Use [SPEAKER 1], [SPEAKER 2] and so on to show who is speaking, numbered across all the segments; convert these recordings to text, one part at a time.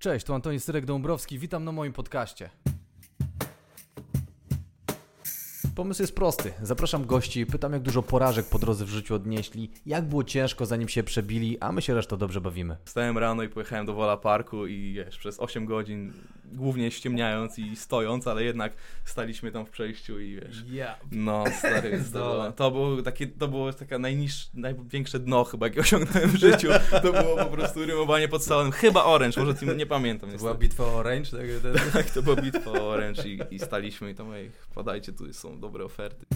[SPEAKER 1] Cześć, tu Antoni Syrek-Dąbrowski, witam na moim podcaście. Pomysł jest prosty. Zapraszam gości, pytam jak dużo porażek po drodze w życiu odnieśli, jak było ciężko zanim się przebili, a my się resztą dobrze bawimy.
[SPEAKER 2] Wstałem rano i pojechałem do Wola Parku i wiesz, przez 8 godzin głównie ściemniając i stojąc, ale jednak staliśmy tam w przejściu i wiesz.
[SPEAKER 1] Yeah.
[SPEAKER 2] No, stary, to, to było takie, to było taka najniższe, największe dno chyba, jakie osiągnąłem w życiu. To było po prostu rymowanie pod stołem. Chyba Orange, może tym nie pamiętam.
[SPEAKER 1] To była bitwa o Orange? Tak,
[SPEAKER 2] tak, to była bitwa o Orange i, i staliśmy i tam, ej, podajcie, tu są dobre oferty.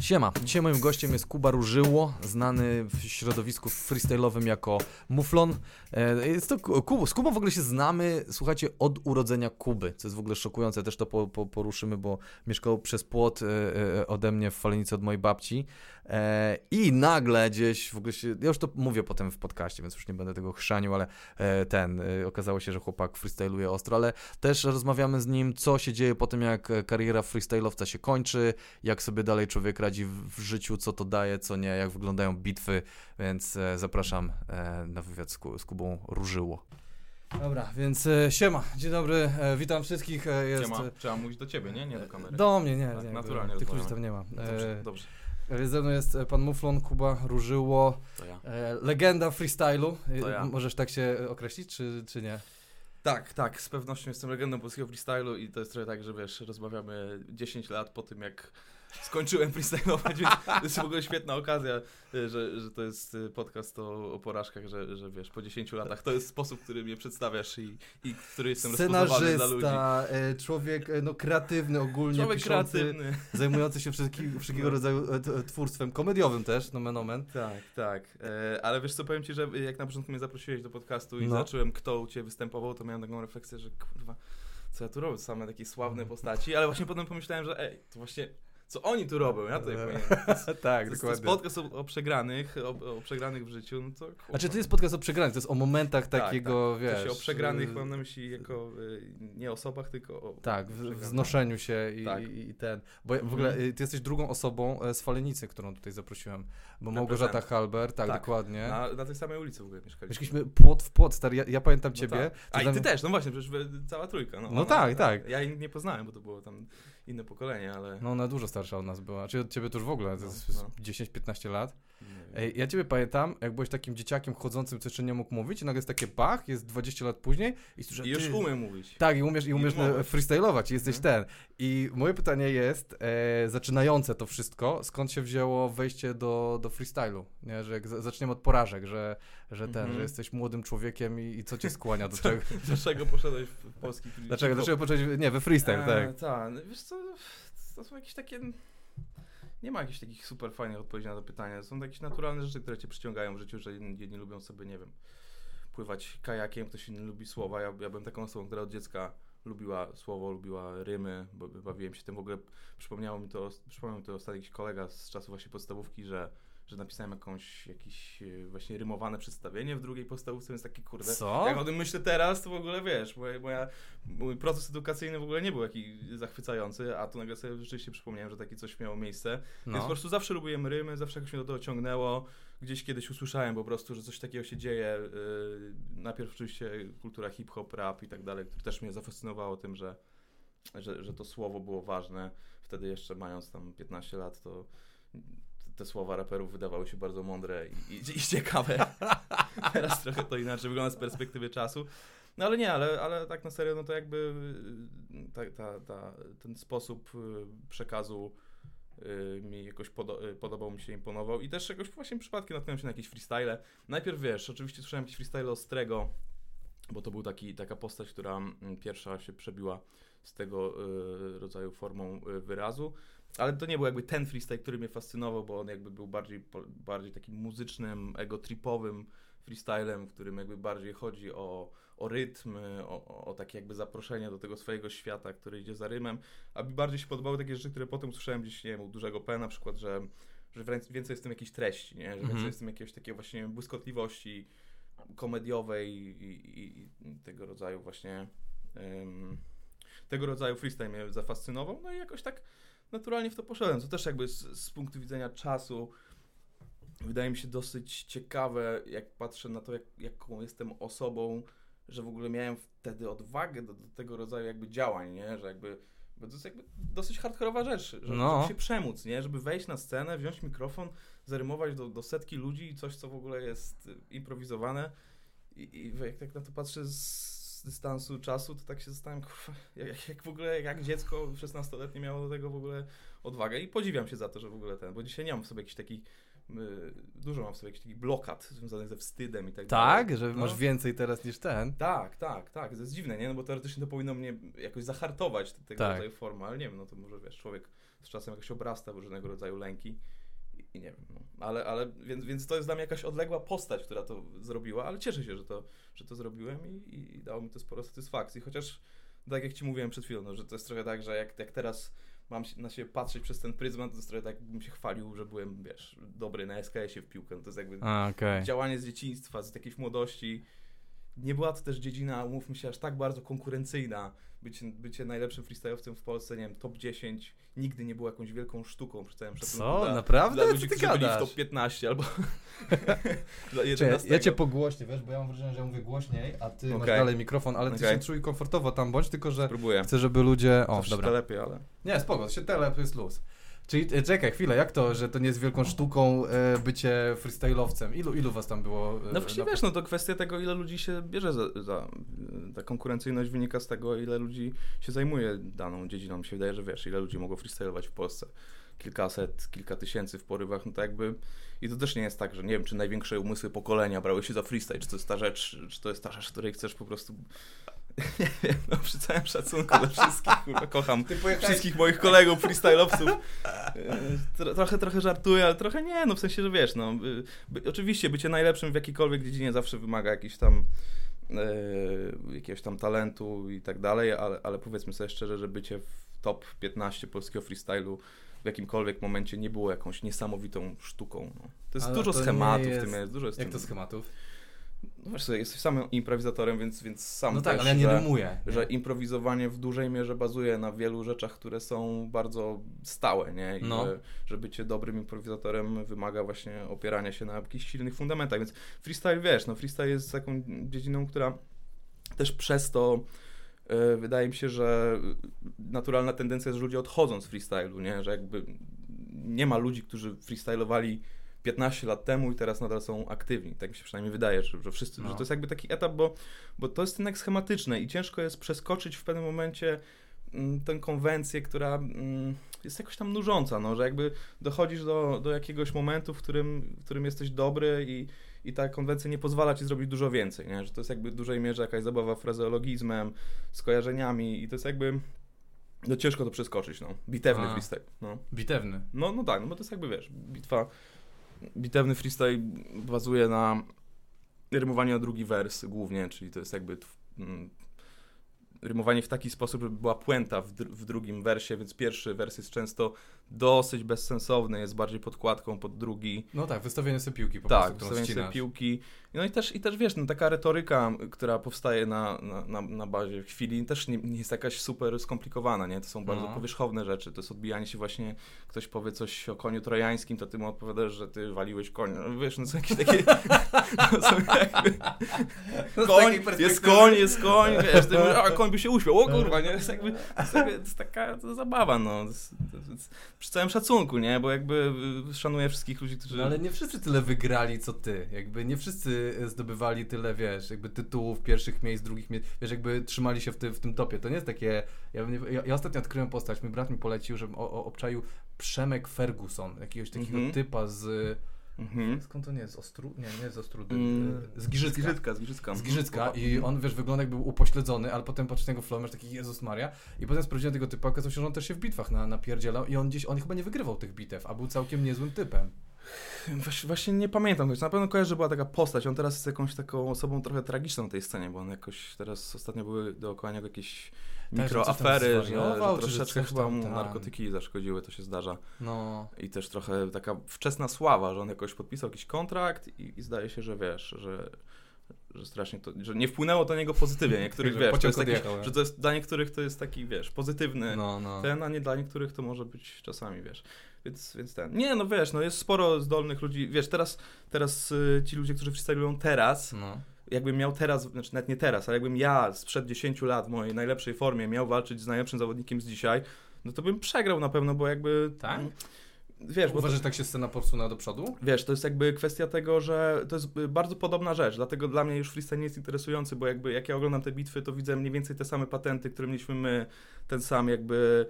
[SPEAKER 1] Siema, dzisiaj moim gościem jest Kuba Różyło, znany w środowisku freestyle'owym jako Muflon. E, jest to Kubu. Z Kubą w ogóle się znamy, słuchajcie, od urodzenia Kuby, co jest w ogóle szokujące, też to po, po, poruszymy, bo mieszkał przez płot e, e, ode mnie w Falenicy od mojej babci. E, I nagle gdzieś w ogóle się, ja już to mówię potem w podcaście, więc już nie będę tego chrzanił, ale e, ten, e, okazało się, że chłopak freestyluje ostro, ale też rozmawiamy z nim, co się dzieje po tym, jak kariera freestylowca się kończy, jak sobie dalej człowiek radzi w, życiu, co to daje, co nie, jak wyglądają bitwy, więc zapraszam na wywiad z, z Kubą Różyło. Dobra, więc e, siema, dzień dobry, e, witam wszystkich.
[SPEAKER 2] E, jest, siema, trzeba mówić do ciebie, nie? Nie do kamery.
[SPEAKER 1] Do mnie, nie,
[SPEAKER 2] tak,
[SPEAKER 1] nie.
[SPEAKER 2] Naturalnie.
[SPEAKER 1] Tych ludzi tam nie ma.
[SPEAKER 2] Dobrze, dobrze.
[SPEAKER 1] Ze mną jest e, pan Muflon, Kuba Różyło,
[SPEAKER 2] to ja.
[SPEAKER 1] e, legenda freestylu.
[SPEAKER 2] E, to ja.
[SPEAKER 1] Możesz tak się określić, czy, czy nie?
[SPEAKER 2] Tak, tak, z pewnością jestem legendą polskiego freestylu i to jest trochę tak, że wiesz, rozmawiamy 10 lat po tym, jak skończyłem freestylować, więc to jest w ogóle świetna okazja, że, że to jest podcast o, o porażkach, że, że wiesz, po 10 latach to jest sposób, który mnie przedstawiasz i, i który jestem rozpoznawany dla ludzi.
[SPEAKER 1] E, człowiek e, no, kreatywny ogólnie,
[SPEAKER 2] człowiek
[SPEAKER 1] piszący,
[SPEAKER 2] kreatywny.
[SPEAKER 1] zajmujący się wszelkiego, wszelkiego no. rodzaju e, twórstwem, komediowym też, nomen omen.
[SPEAKER 2] Tak, tak, ale wiesz co, powiem Ci, że jak na początku mnie zaprosiłeś do podcastu i no. zacząłem, kto u Ciebie występował, to miałem taką refleksję, że kurwa, co ja tu robię, same takie sławne postaci, ale właśnie potem pomyślałem, że ej, to właśnie co oni tu robią, ja tutaj powinienem.
[SPEAKER 1] tak,
[SPEAKER 2] to
[SPEAKER 1] dokładnie. To jest
[SPEAKER 2] podcast o, o przegranych, o, o, przegranych w życiu, no to kurwa.
[SPEAKER 1] Znaczy to jest podcast o przegranych, to jest o momentach tak, takiego,
[SPEAKER 2] tak.
[SPEAKER 1] wiesz...
[SPEAKER 2] To się o przegranych y, mam na myśli jako y, nie osobach, tylko o
[SPEAKER 1] Tak, w wznoszeniu się i, tak. i, i, ten... Bo w ogóle mhm. y, ty jesteś drugą osobą e, z Falenicy, którą tutaj zaprosiłem, bo Małgorzata Halber, tak, tak, dokładnie.
[SPEAKER 2] Na, na tej samej ulicy w ogóle mieszkaliśmy.
[SPEAKER 1] Mieszkaliśmy płot w płot, stary, ja, ja pamiętam no ciebie.
[SPEAKER 2] Tak. A i ty też, no właśnie, przecież cała trójka. No,
[SPEAKER 1] no tak, tak.
[SPEAKER 2] Ja jej nie poznałem, bo to było tam inne pokolenie, ale...
[SPEAKER 1] No ona dużo starsza od nas była, czy od ciebie to już w ogóle, to jest no, no. 10-15 lat. Ej, ja ciebie pamiętam, jak byłeś takim dzieciakiem chodzącym, co jeszcze nie mógł mówić i nagle jest takie bach, jest 20 lat później i
[SPEAKER 2] słyszę, I już ty... umiem mówić.
[SPEAKER 1] Tak, i umiesz, i umiesz I freestylować, jesteś mhm. ten. I moje pytanie jest, e, zaczynające to wszystko, skąd się wzięło wejście do, do freestylu? Nie? Że jak zaczniemy od porażek, że, że ten, mhm. że jesteś młodym człowiekiem i, i co cię skłania do czego?
[SPEAKER 2] Dlaczego poszedłeś w polski
[SPEAKER 1] Dlaczego, dlaczego poszedłeś, nie, we freestyle, e, tak.
[SPEAKER 2] Tak, wiesz co, to są jakieś takie nie ma jakichś takich super fajnych odpowiedzi na to pytanie. Są jakieś naturalne rzeczy, które cię przyciągają w życiu, że jedni lubią sobie, nie wiem, pływać kajakiem, ktoś inny lubi słowa. Ja, ja byłem taką osobą, która od dziecka lubiła słowo, lubiła rymy, bo bawiłem się tym. W ogóle przypomniało mi to, przypomniał mi to ostatni jakiś kolega z czasów właśnie podstawówki, że że napisałem jakąś, jakieś e, właśnie rymowane przedstawienie w drugiej podstawówce, więc takie kurde.
[SPEAKER 1] Co?
[SPEAKER 2] Jak o tym myślę teraz, to w ogóle wiesz, moja, moja, mój proces edukacyjny w ogóle nie był jakiś zachwycający, a tu nagle sobie rzeczywiście przypomniałem, że takie coś miało miejsce. No. Więc po prostu zawsze lubiłem rymy, zawsze jakoś mnie do tego ciągnęło. Gdzieś kiedyś usłyszałem po prostu, że coś takiego się dzieje. Yy, najpierw oczywiście kultura hip-hop, rap i tak dalej, które też mnie zafascynowało tym, że, że, że to słowo było ważne. Wtedy jeszcze mając tam 15 lat, to te słowa raperów wydawały się bardzo mądre i, i, i ciekawe. Teraz trochę to inaczej wygląda z perspektywy czasu. No ale nie, ale, ale tak na serio, no to jakby y, ta, ta, ta, ten sposób y, przekazu y, mi jakoś podo podobał mi się, imponował i też jakoś właśnie przypadkiem natknąłem się na jakieś freestyle. Najpierw wiesz, oczywiście słyszałem jakieś freestyle Ostrego, bo to był taki, taka postać, która mm, pierwsza się przebiła z tego rodzaju formą wyrazu. Ale to nie był jakby ten freestyle, który mnie fascynował, bo on jakby był bardziej, bardziej takim muzycznym, ego-tripowym freestylem, w którym jakby bardziej chodzi o, o rytm, o, o takie jakby zaproszenie do tego swojego świata, który idzie za rymem. A mi bardziej się podobały takie rzeczy, które potem słyszałem gdzieś, nie wiem, u dużego P na przykład, że, że więcej jest w tym jakiejś treści, nie? że więcej jest w tym jakiejś takiej właśnie błyskotliwości komediowej i, i, i tego rodzaju właśnie um, tego rodzaju freestyle mnie zafascynował. No i jakoś tak naturalnie w to poszedłem. To też jakby z, z punktu widzenia czasu wydaje mi się dosyć ciekawe, jak patrzę na to, jak, jaką jestem osobą, że w ogóle miałem wtedy odwagę do, do tego rodzaju jakby działań, nie? Że jakby bo to jest jakby dosyć hardkorowa rzecz, żeby, no. żeby się przemóc, nie? Żeby wejść na scenę, wziąć mikrofon, zarymować do, do setki ludzi i coś, co w ogóle jest improwizowane. I, i jak tak na to patrzę z dystansu czasu, to tak się zastanawiam, kurwa, jak, jak w ogóle, jak dziecko 16-letnie miało do tego w ogóle odwagę i podziwiam się za to, że w ogóle ten, bo dzisiaj nie mam w sobie jakiś taki dużo mam w sobie jakichś takich blokad związanych ze wstydem i tak,
[SPEAKER 1] tak dalej. że no. masz więcej teraz niż ten?
[SPEAKER 2] Tak, tak, tak. To jest dziwne, nie? No bo teoretycznie to powinno mnie jakoś zahartować tego tak. rodzaju formy, ale nie wiem, no to może wiesz, człowiek z czasem jakoś obrasta w różnego rodzaju lęki i, nie wiem, no. Ale, ale więc, więc to jest dla mnie jakaś odległa postać, która to zrobiła, ale cieszę się, że to, że to zrobiłem i, i dało mi to sporo satysfakcji, chociaż tak jak ci mówiłem przed chwilą, no, że to jest trochę tak, że jak, jak teraz mam na siebie patrzeć przez ten pryzmat, to jest trochę tak, bym się chwalił, że byłem, wiesz, dobry na SKS-ie w piłkę. No to jest jakby A, okay. działanie z dzieciństwa, z jakiejś młodości. Nie była to też dziedzina, umówmy się, aż tak bardzo konkurencyjna. Bycie, bycie najlepszym freestyle'owcem w Polsce, nie wiem, top 10 nigdy nie było jakąś wielką sztuką przy całym
[SPEAKER 1] szacunku. Co? Dla, Naprawdę?
[SPEAKER 2] Dla ludzi, którzy byli w top 15 albo
[SPEAKER 1] dla 11. Ja cię pogłośnię, wiesz, bo ja mam wrażenie, że ja mówię głośniej, a ty okay. masz dalej mikrofon, ale ty okay. się czuj komfortowo tam bądź, tylko że
[SPEAKER 2] Spróbuję.
[SPEAKER 1] chcę, żeby ludzie... O,
[SPEAKER 2] Zawsze dobra. lepiej, ale...
[SPEAKER 1] Nie, spoko, się telep jest luz. Czyli e, czekaj chwilę, jak to, że to nie jest wielką sztuką e, bycie freestyle'owcem? Ilu, ilu was tam było?
[SPEAKER 2] E, no właśnie wiesz, no to kwestia tego, ile ludzi się bierze za, za, Ta konkurencyjność wynika z tego, ile ludzi się zajmuje daną dziedziną. Mi się wydaje, że wiesz, ile ludzi mogło freestyle'ować w Polsce. Kilkaset, kilka tysięcy w porywach, no to jakby... I to też nie jest tak, że nie wiem, czy największe umysły pokolenia brały się za freestyle, czy to jest ta rzecz, czy to jest ta rzecz, której chcesz po prostu nie wiem, no przy całym szacunku do wszystkich, kurwa, kocham wszystkich moich kolegów freestyle'owców. E, trochę, trochę żartuję, ale trochę nie, no w sensie, że wiesz, no, by, oczywiście bycie najlepszym w jakiejkolwiek dziedzinie zawsze wymaga jakiś tam e, jakiegoś tam talentu i tak dalej, ale, ale powiedzmy sobie szczerze, że bycie w top 15 polskiego freestylu w jakimkolwiek momencie nie było jakąś niesamowitą sztuką. No. To jest ale dużo to schematów jest... w tym jest. Dużo jest
[SPEAKER 1] Jak to schematów?
[SPEAKER 2] No wiesz sobie, jesteś samym improwizatorem, więc, więc sam
[SPEAKER 1] No tak,
[SPEAKER 2] też,
[SPEAKER 1] ale ja nie że, rymuję.
[SPEAKER 2] Nie? Że improwizowanie w dużej mierze bazuje na wielu rzeczach, które są bardzo stałe, nie? I no. że, że bycie dobrym improwizatorem wymaga właśnie opierania się na jakichś silnych fundamentach, więc freestyle, wiesz, no freestyle jest taką dziedziną, która też przez to yy, wydaje mi się, że naturalna tendencja jest, że ludzie odchodzą z freestylu, nie? Że jakby nie ma ludzi, którzy freestylowali 15 lat temu i teraz nadal są aktywni. Tak mi się przynajmniej wydaje, że, że wszyscy, no. że to jest jakby taki etap, bo, bo to jest jednak schematyczne i ciężko jest przeskoczyć w pewnym momencie mm, tę konwencję, która mm, jest jakoś tam nużąca, no, że jakby dochodzisz do, do jakiegoś momentu, w którym, w którym jesteś dobry i, i ta konwencja nie pozwala ci zrobić dużo więcej, nie? że to jest jakby w dużej mierze jakaś zabawa frazeologizmem, skojarzeniami i to jest jakby no ciężko to przeskoczyć, no. Bitewny A, freestyle, no.
[SPEAKER 1] Bitewny?
[SPEAKER 2] No, no tak, no bo to jest jakby, wiesz, bitwa bitewny freestyle bazuje na rymowaniu na drugi wers głównie, czyli to jest jakby mm, rymowanie w taki sposób, żeby była puenta w, dr w, drugim wersie, więc pierwszy wers jest często dosyć bezsensowny, jest bardziej podkładką pod drugi.
[SPEAKER 1] No tak, wystawienie sobie piłki po
[SPEAKER 2] tak,
[SPEAKER 1] prostu,
[SPEAKER 2] wystawienie sobie piłki. No i też, i też wiesz, no, taka retoryka, która powstaje na, na, na, bazie chwili, też nie, nie, jest jakaś super skomplikowana, nie? To są bardzo no. powierzchowne rzeczy, to jest odbijanie się właśnie, ktoś powie coś o koniu trojańskim, to ty mu odpowiadasz, że ty waliłeś konia. No, wiesz, no są jakieś takie... no, są jakby... No koń, jest koń, jest koń, wiesz, ty mówisz, a koń by się uśmiał, o kurwa, nie? To jest, jakby, to jest, jakby, to jest taka to zabawa, no. To jest, to jest, przy całym szacunku, nie? Bo jakby y, szanuję wszystkich ludzi, którzy...
[SPEAKER 1] No ale nie wszyscy tyle wygrali, co ty. Jakby nie wszyscy zdobywali tyle, wiesz, jakby tytułów, pierwszych miejsc, drugich miejsc, wiesz, jakby trzymali się w, ty, w tym topie. To nie jest takie... Ja, ja, ja ostatnio odkryłem postać, mój brat mi polecił, że o, o, obczaił Przemek Ferguson, jakiegoś takiego mm -hmm. typa z Mhm. Skąd to nie jest? Ostru... Nie, nie z Ostrudy. Mm,
[SPEAKER 2] z Giżycka. Z Giżycka, z Giżycka.
[SPEAKER 1] Z Giżycka i on, wiesz, wygląda jakby był upośledzony, ale potem patrzysz na jego flow, masz taki Jezus Maria i potem sprawdziłem tego typa, okazało się, że on też się w bitwach na, napierdzielał i on gdzieś, on chyba nie wygrywał tych bitew, a był całkiem niezłym typem.
[SPEAKER 2] Właśnie, właśnie nie pamiętam, na pewno kojarzę, że była taka postać, on teraz jest jakąś taką osobą trochę tragiczną na tej scenie, bo on jakoś, teraz ostatnio były dookoła niego jakieś mikroafery, że, że troszeczkę chyba mu tam. narkotyki zaszkodziły, to się zdarza. No. I też trochę taka wczesna sława, że on jakoś podpisał jakiś kontrakt i, i zdaje się, że wiesz, że że strasznie to, że nie wpłynęło to na niego pozytywnie. Niektórych, wiesz, to jest taki, że to jest, dla niektórych to jest taki, wiesz, pozytywny no, no. ten, a nie dla niektórych to może być czasami, wiesz. Więc, więc ten. Nie, no wiesz, no jest sporo zdolnych ludzi. Wiesz, teraz, teraz y, ci ludzie, którzy freestylują teraz, no. Jakbym miał teraz, znaczy nawet nie teraz, ale jakbym ja sprzed 10 lat w mojej najlepszej formie miał walczyć z najlepszym zawodnikiem z dzisiaj, no to bym przegrał na pewno, bo jakby...
[SPEAKER 1] Tak? Wiesz, Uważasz, to, że tak się scena podsunęła do przodu?
[SPEAKER 2] Wiesz, to jest jakby kwestia tego, że to jest bardzo podobna rzecz, dlatego dla mnie już freestyle nie jest interesujący, bo jakby jak ja oglądam te bitwy, to widzę mniej więcej te same patenty, które mieliśmy my, ten sam jakby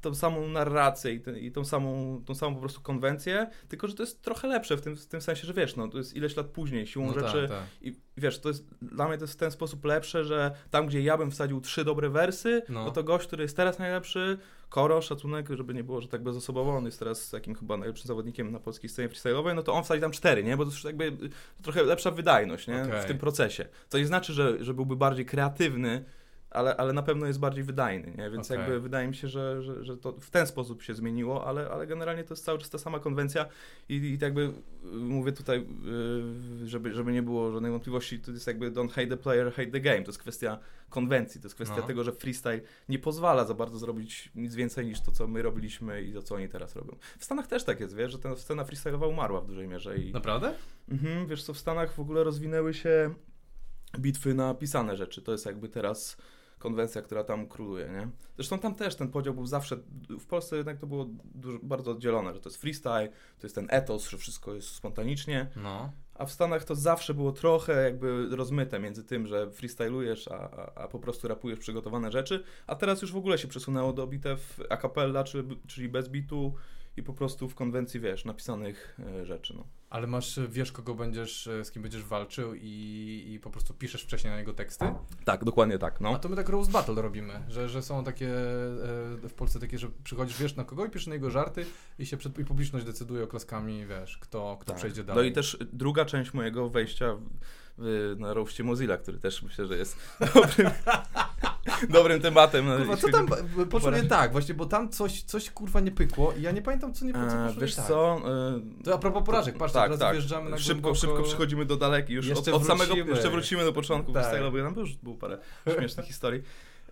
[SPEAKER 2] tą samą narrację i, i, tą, samą, tą samą po prostu konwencję, tylko że to jest trochę lepsze w tym, w tym sensie, że wiesz, no to jest ileś lat później, siłą no rzeczy tak, tak. i wiesz, to jest dla mnie to jest w ten sposób lepsze, że tam, gdzie ja bym wsadził trzy dobre wersy, no, no to gość, który jest teraz najlepszy, Koro, szacunek, żeby nie było, że tak bezosobowo, on jest teraz takim chyba najlepszym zawodnikiem na polskiej scenie freestyle'owej, no to on wsadzi tam cztery, nie? Bo to już jakby trochę lepsza wydajność, nie? Okay. W tym procesie. Co nie znaczy, że, że byłby bardziej kreatywny, ale, ale na pewno jest bardziej wydajny, nie? więc okay. jakby wydaje mi się, że, że, że to w ten sposób się zmieniło, ale, ale generalnie to jest cały czas ta sama konwencja i, i jakby y, mówię tutaj, y, żeby, żeby nie było żadnej wątpliwości, to jest jakby don't hate the player, hate the game, to jest kwestia konwencji, to jest kwestia no. tego, że freestyle nie pozwala za bardzo zrobić nic więcej niż to, co my robiliśmy i to, co oni teraz robią. W Stanach też tak jest, wiesz, że ta scena freestyle'owa umarła w dużej mierze. I,
[SPEAKER 1] Naprawdę?
[SPEAKER 2] Mhm, wiesz co, w Stanach w ogóle rozwinęły się bitwy na pisane rzeczy, to jest jakby teraz konwencja, która tam króluje, nie? Zresztą tam też ten podział był zawsze, w Polsce jednak to było dużo, bardzo oddzielone, że to jest freestyle, to jest ten etos, że wszystko jest spontanicznie, no. a w Stanach to zawsze było trochę jakby rozmyte między tym, że freestylujesz, a, a, a po prostu rapujesz przygotowane rzeczy, a teraz już w ogóle się przesunęło do bitew a cappella, czyli, czyli bez bitu, i po prostu w konwencji, wiesz, napisanych e, rzeczy, no.
[SPEAKER 1] Ale masz, wiesz, kogo będziesz, e, z kim będziesz walczył i, i po prostu piszesz wcześniej na niego teksty?
[SPEAKER 2] Tak, dokładnie tak, no.
[SPEAKER 1] A to my tak Rose Battle robimy, że, że są takie e, w Polsce takie, że przychodzisz, wiesz na kogo i piszesz na jego żarty i się przed, i publiczność decyduje oklaskami, wiesz, kto, kto tak. przejdzie dalej.
[SPEAKER 2] No i też druga część mojego wejścia na roście Mozilla, który też myślę, że jest dobrym, dobrym tematem.
[SPEAKER 1] No, kurwa, co tam poszło nie tak, właśnie, bo tam coś, coś kurwa nie pykło i ja nie pamiętam, co nie pykło, co
[SPEAKER 2] Wiesz
[SPEAKER 1] tak.
[SPEAKER 2] co?
[SPEAKER 1] E, to a propos porażek, patrz, tak, teraz tak. wjeżdżamy na
[SPEAKER 2] szybko, głęboko... szybko przechodzimy do daleki, już od, od, samego, jeszcze wrócimy do początku tak. freestyle'u, tam już było parę śmiesznych historii.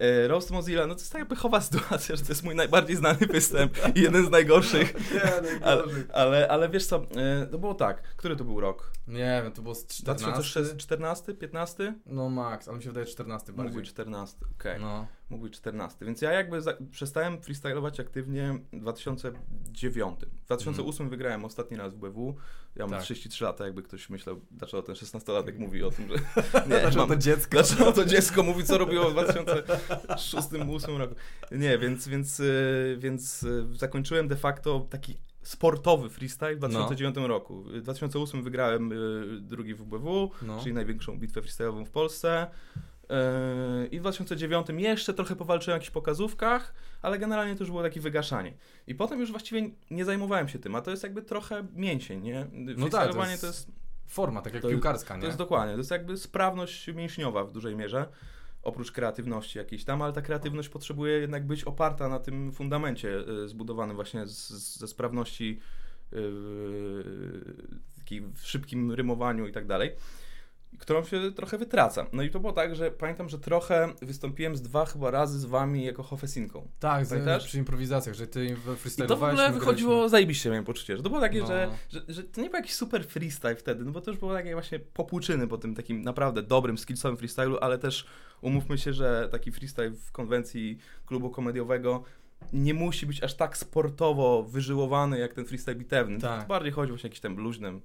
[SPEAKER 2] E, Roast Mozilla, no to jest taka pechowa sytuacja, że to jest mój najbardziej znany występ i jeden z najgorszych.
[SPEAKER 1] Nie,
[SPEAKER 2] ale, ale, ale wiesz co, e, to było tak, który to był rok?
[SPEAKER 1] Nie wiem, to było z 14?
[SPEAKER 2] 2014, 15?
[SPEAKER 1] No max, ale mi się wydaje 14 bardziej.
[SPEAKER 2] Być 14, okej. Okay. No. Mógł być 14, więc ja jakby za, przestałem freestylować aktywnie w 2009. W 2008 mm. wygrałem ostatni raz w BW, ja mam tak. 33 lata, jakby ktoś myślał, dlaczego ten 16-latek mówi o tym, że...
[SPEAKER 1] Nie, dlaczego mam, to dziecko?
[SPEAKER 2] Dlaczego to dziecko mówi, co robiło w 2006-2008 roku. Nie, więc, więc, y, więc y, zakończyłem de facto taki sportowy freestyle w 2009 no. roku. W 2008 wygrałem y, drugi WBW, no. czyli największą bitwę freestyle'ową w Polsce. Yy, I w 2009 jeszcze trochę powalczyłem w jakichś pokazówkach, ale generalnie to już było takie wygaszanie. I potem już właściwie nie zajmowałem się tym, a to jest jakby trochę mięsień, nie?
[SPEAKER 1] No tak, to jest, to jest forma, tak jak piłkarska,
[SPEAKER 2] nie?
[SPEAKER 1] To
[SPEAKER 2] jest dokładnie, to jest jakby sprawność mięśniowa w dużej mierze, oprócz kreatywności jakiejś tam, ale ta kreatywność potrzebuje jednak być oparta na tym fundamencie y, zbudowanym właśnie z, ze sprawności yy, w szybkim rymowaniu i tak dalej którą się trochę wytraca. No i to było tak, że pamiętam, że trochę wystąpiłem z dwa chyba razy z wami jako hofesinką.
[SPEAKER 1] Tak, z, przy improwizacjach, że ty freestylowałeś. I
[SPEAKER 2] to w ogóle wychodziło graliśmy. zajebiście, miałem poczucie, że to było takie, no. że, że, że, to nie był jakiś super freestyle wtedy, no bo to już było takie właśnie popłuczyny po tym takim naprawdę dobrym, skillsowym freestylu, ale też umówmy się, że taki freestyle w konwencji klubu komediowego nie musi być aż tak sportowo wyżyłowany jak ten freestyle bitewny. Tak. Bardziej chodzi właśnie o jakieś tam luźne,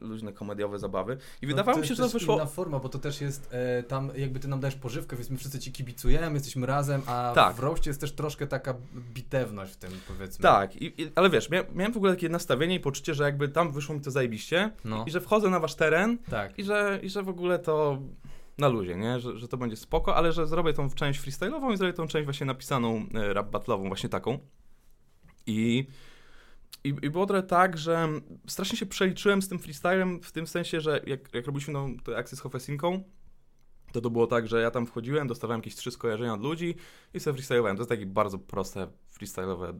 [SPEAKER 2] luźne komediowe zabawy. I no wydawało mi się, że to wyszło...
[SPEAKER 1] inna forma, bo to też jest e, tam, jakby ty nam dajesz pożywkę, więc my wszyscy ci kibicujemy, jesteśmy razem, a tak. w roście jest też troszkę taka bitewność w tym, powiedzmy.
[SPEAKER 2] Tak, I, i, ale wiesz, mia, miałem w ogóle takie nastawienie i poczucie, że jakby tam wyszło mi to zajebiście no. i że wchodzę na wasz teren tak. i, że, i że w ogóle to na luzie, nie? Że, że to będzie spoko, ale że zrobię tą część freestyle'ową i zrobię tą część właśnie napisaną e, rap battle'ową, właśnie taką. I, i, i było trochę tak, że strasznie się przeliczyłem z tym freestylem w tym sensie, że jak, jak robiliśmy tą, tę akcję z Hofesinką, to to było tak, że ja tam wchodziłem, dostawałem jakieś trzy skojarzenia od ludzi i sobie freestylowałem. To jest takie bardzo proste, freestyle'owe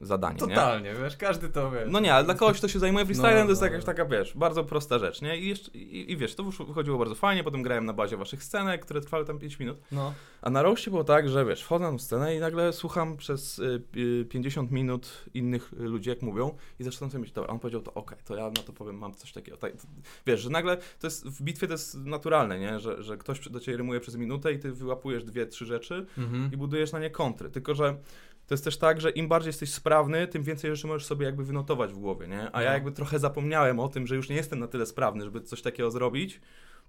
[SPEAKER 2] zadanie,
[SPEAKER 1] Totalnie,
[SPEAKER 2] nie?
[SPEAKER 1] wiesz, każdy to wie.
[SPEAKER 2] No nie, ale dla kogoś, kto się zajmuje freestylem, no, to jest no, jakaś taka, wiesz, bardzo prosta rzecz, nie? I, jeszcze, i, i wiesz, to wychodziło bardzo fajnie, potem grałem na bazie waszych scenek, które trwały tam 5 minut. No. A na roście było tak, że wiesz, wchodzę na scenę i nagle słucham przez y, y, 50 minut innych ludzi, jak mówią i zaczynam sobie myśleć, dobra, on powiedział to, okej, okay, to ja na to powiem, mam coś takiego. Tak, wiesz, że nagle to jest, w bitwie to jest naturalne, nie? Że, że ktoś do ciebie rymuje przez minutę i ty wyłapujesz dwie, trzy rzeczy mhm. i budujesz na nie kontry. Tylko, że to jest też tak, że im bardziej jesteś sprawny, tym więcej rzeczy możesz sobie jakby wynotować w głowie, nie? A ja no. jakby trochę zapomniałem o tym, że już nie jestem na tyle sprawny, żeby coś takiego zrobić,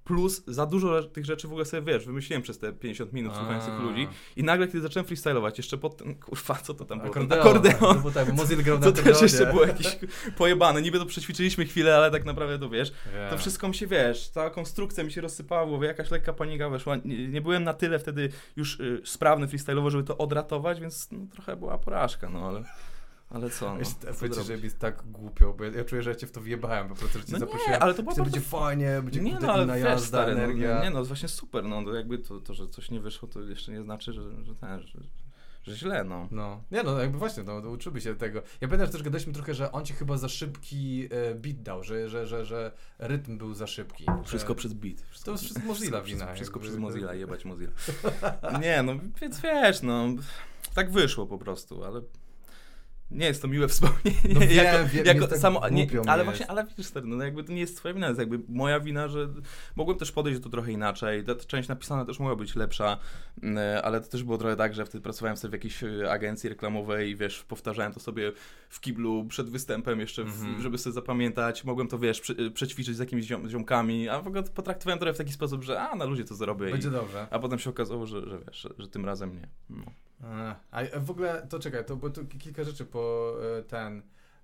[SPEAKER 2] Plus za dużo tych rzeczy w ogóle sobie, wiesz, wymyśliłem przez te 50 minut słuchając tych ludzi i nagle, kiedy zacząłem freestylować, jeszcze pod ten, kurwa, co to tam było?
[SPEAKER 1] Akordeon. Akordeon. No bo tak, Mozil grał na
[SPEAKER 2] To też jeszcze było jakieś pojebane. Niby to przećwiczyliśmy chwilę, ale tak naprawdę to, wiesz, yeah. to wszystko mi się, wiesz, cała konstrukcja mi się rozsypała głowie, jakaś lekka panika weszła. Nie, nie byłem na tyle wtedy już y, sprawny freestyle'owo, żeby to odratować, więc no, trochę była porażka, no ale... Ale co? No,
[SPEAKER 1] Wiecie, że jest tak głupio, bo ja, ja, czuję, że ja cię w to wjebałem, po prostu, że cię no zaprosiłem. Nie, ale to było bardzo... będzie fajnie, będzie nie, no, ale inna jazda, stary,
[SPEAKER 2] no,
[SPEAKER 1] energia.
[SPEAKER 2] No, nie, no, właśnie super, no, to jakby to, to, że coś nie wyszło, to jeszcze nie znaczy, że, że, ten, że, że źle, no.
[SPEAKER 1] No, nie no, jakby właśnie, no, uczymy się tego. Ja pamiętam, że też gadaliśmy trochę, że on ci chyba za szybki e, beat dał, że, że, że, że rytm był za szybki.
[SPEAKER 2] Wszystko że... przez beat.
[SPEAKER 1] Wszystko, to jest wszystko Mozilla wina.
[SPEAKER 2] Wszystko, wszystko przez Mozilla, jebać Mozilla. nie, no, więc wiesz, no, tak wyszło po prostu, ale nie jest to miłe wspomnienie. No wiem, jako, wiem, jako tak samo, nie, ale właśnie, ale widzisz, stary, no jakby to nie jest twoja wina, to jest jakby moja wina, że mogłem też podejść do to trochę inaczej. Ta część napisana też mogła być lepsza, mm, ale to też było trochę tak, że wtedy pracowałem sobie w jakiejś e, agencji reklamowej i wiesz, powtarzałem to sobie w kiblu przed występem jeszcze, w, mm -hmm. żeby sobie zapamiętać. Mogłem to, wiesz, prze, e, przećwiczyć z jakimiś ziom, ziomkami, a w ogóle potraktowałem trochę w taki sposób, że a, na ludzie to zrobię.
[SPEAKER 1] Będzie i, dobrze.
[SPEAKER 2] A potem się okazało, że, że wiesz, że, że tym razem nie. No.
[SPEAKER 1] A w ogóle, to czekaj, to, bo tu kilka rzeczy po e, ten,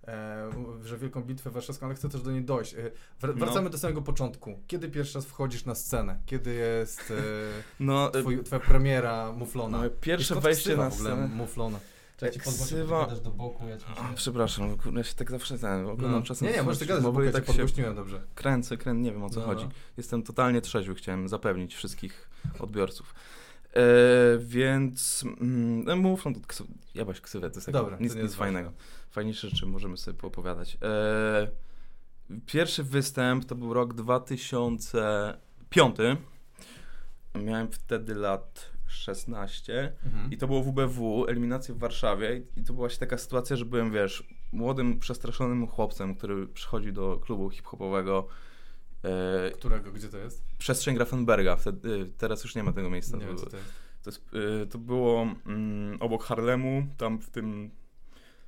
[SPEAKER 1] e, że Wielką Bitwę Warszawską, ale chcę też do niej dojść. E, wracamy no. do samego początku. Kiedy pierwszy raz wchodzisz na scenę? Kiedy jest no, twój, twoja premiera Muflona? No,
[SPEAKER 2] pierwsze wejście na scenę.
[SPEAKER 1] Muflona. Czekaj, ci
[SPEAKER 2] ksywa... do boku, ja ci się... Przepraszam, ja się tak zawsze ten, oglądam no. czasem...
[SPEAKER 1] Nie, nie, możesz ty gadać, bo ja tak się dobrze.
[SPEAKER 2] Kręcę, kręcę, nie wiem o co no, chodzi. No. Jestem totalnie trzeźwy, chciałem zapewnić wszystkich odbiorców. E, więc mm, no, mów, no, jebać ksywę, to jest Dobra, nic, to nic fajnego. Fajniejsze rzeczy możemy sobie poopowiadać. E, pierwszy występ to był rok 2005. Miałem wtedy lat 16 mhm. i to było WBW, eliminacja w Warszawie i to była właśnie taka sytuacja, że byłem, wiesz, młodym, przestraszonym chłopcem, który przychodzi do klubu hip-hopowego
[SPEAKER 1] Którego? Gdzie to jest?
[SPEAKER 2] Przestrzeń Grafenberga. Wtedy, y, teraz już nie ma tego miejsca.
[SPEAKER 1] Nie wiem, co to jest.
[SPEAKER 2] To, jest, y, to było mm, obok Harlemu, tam w tym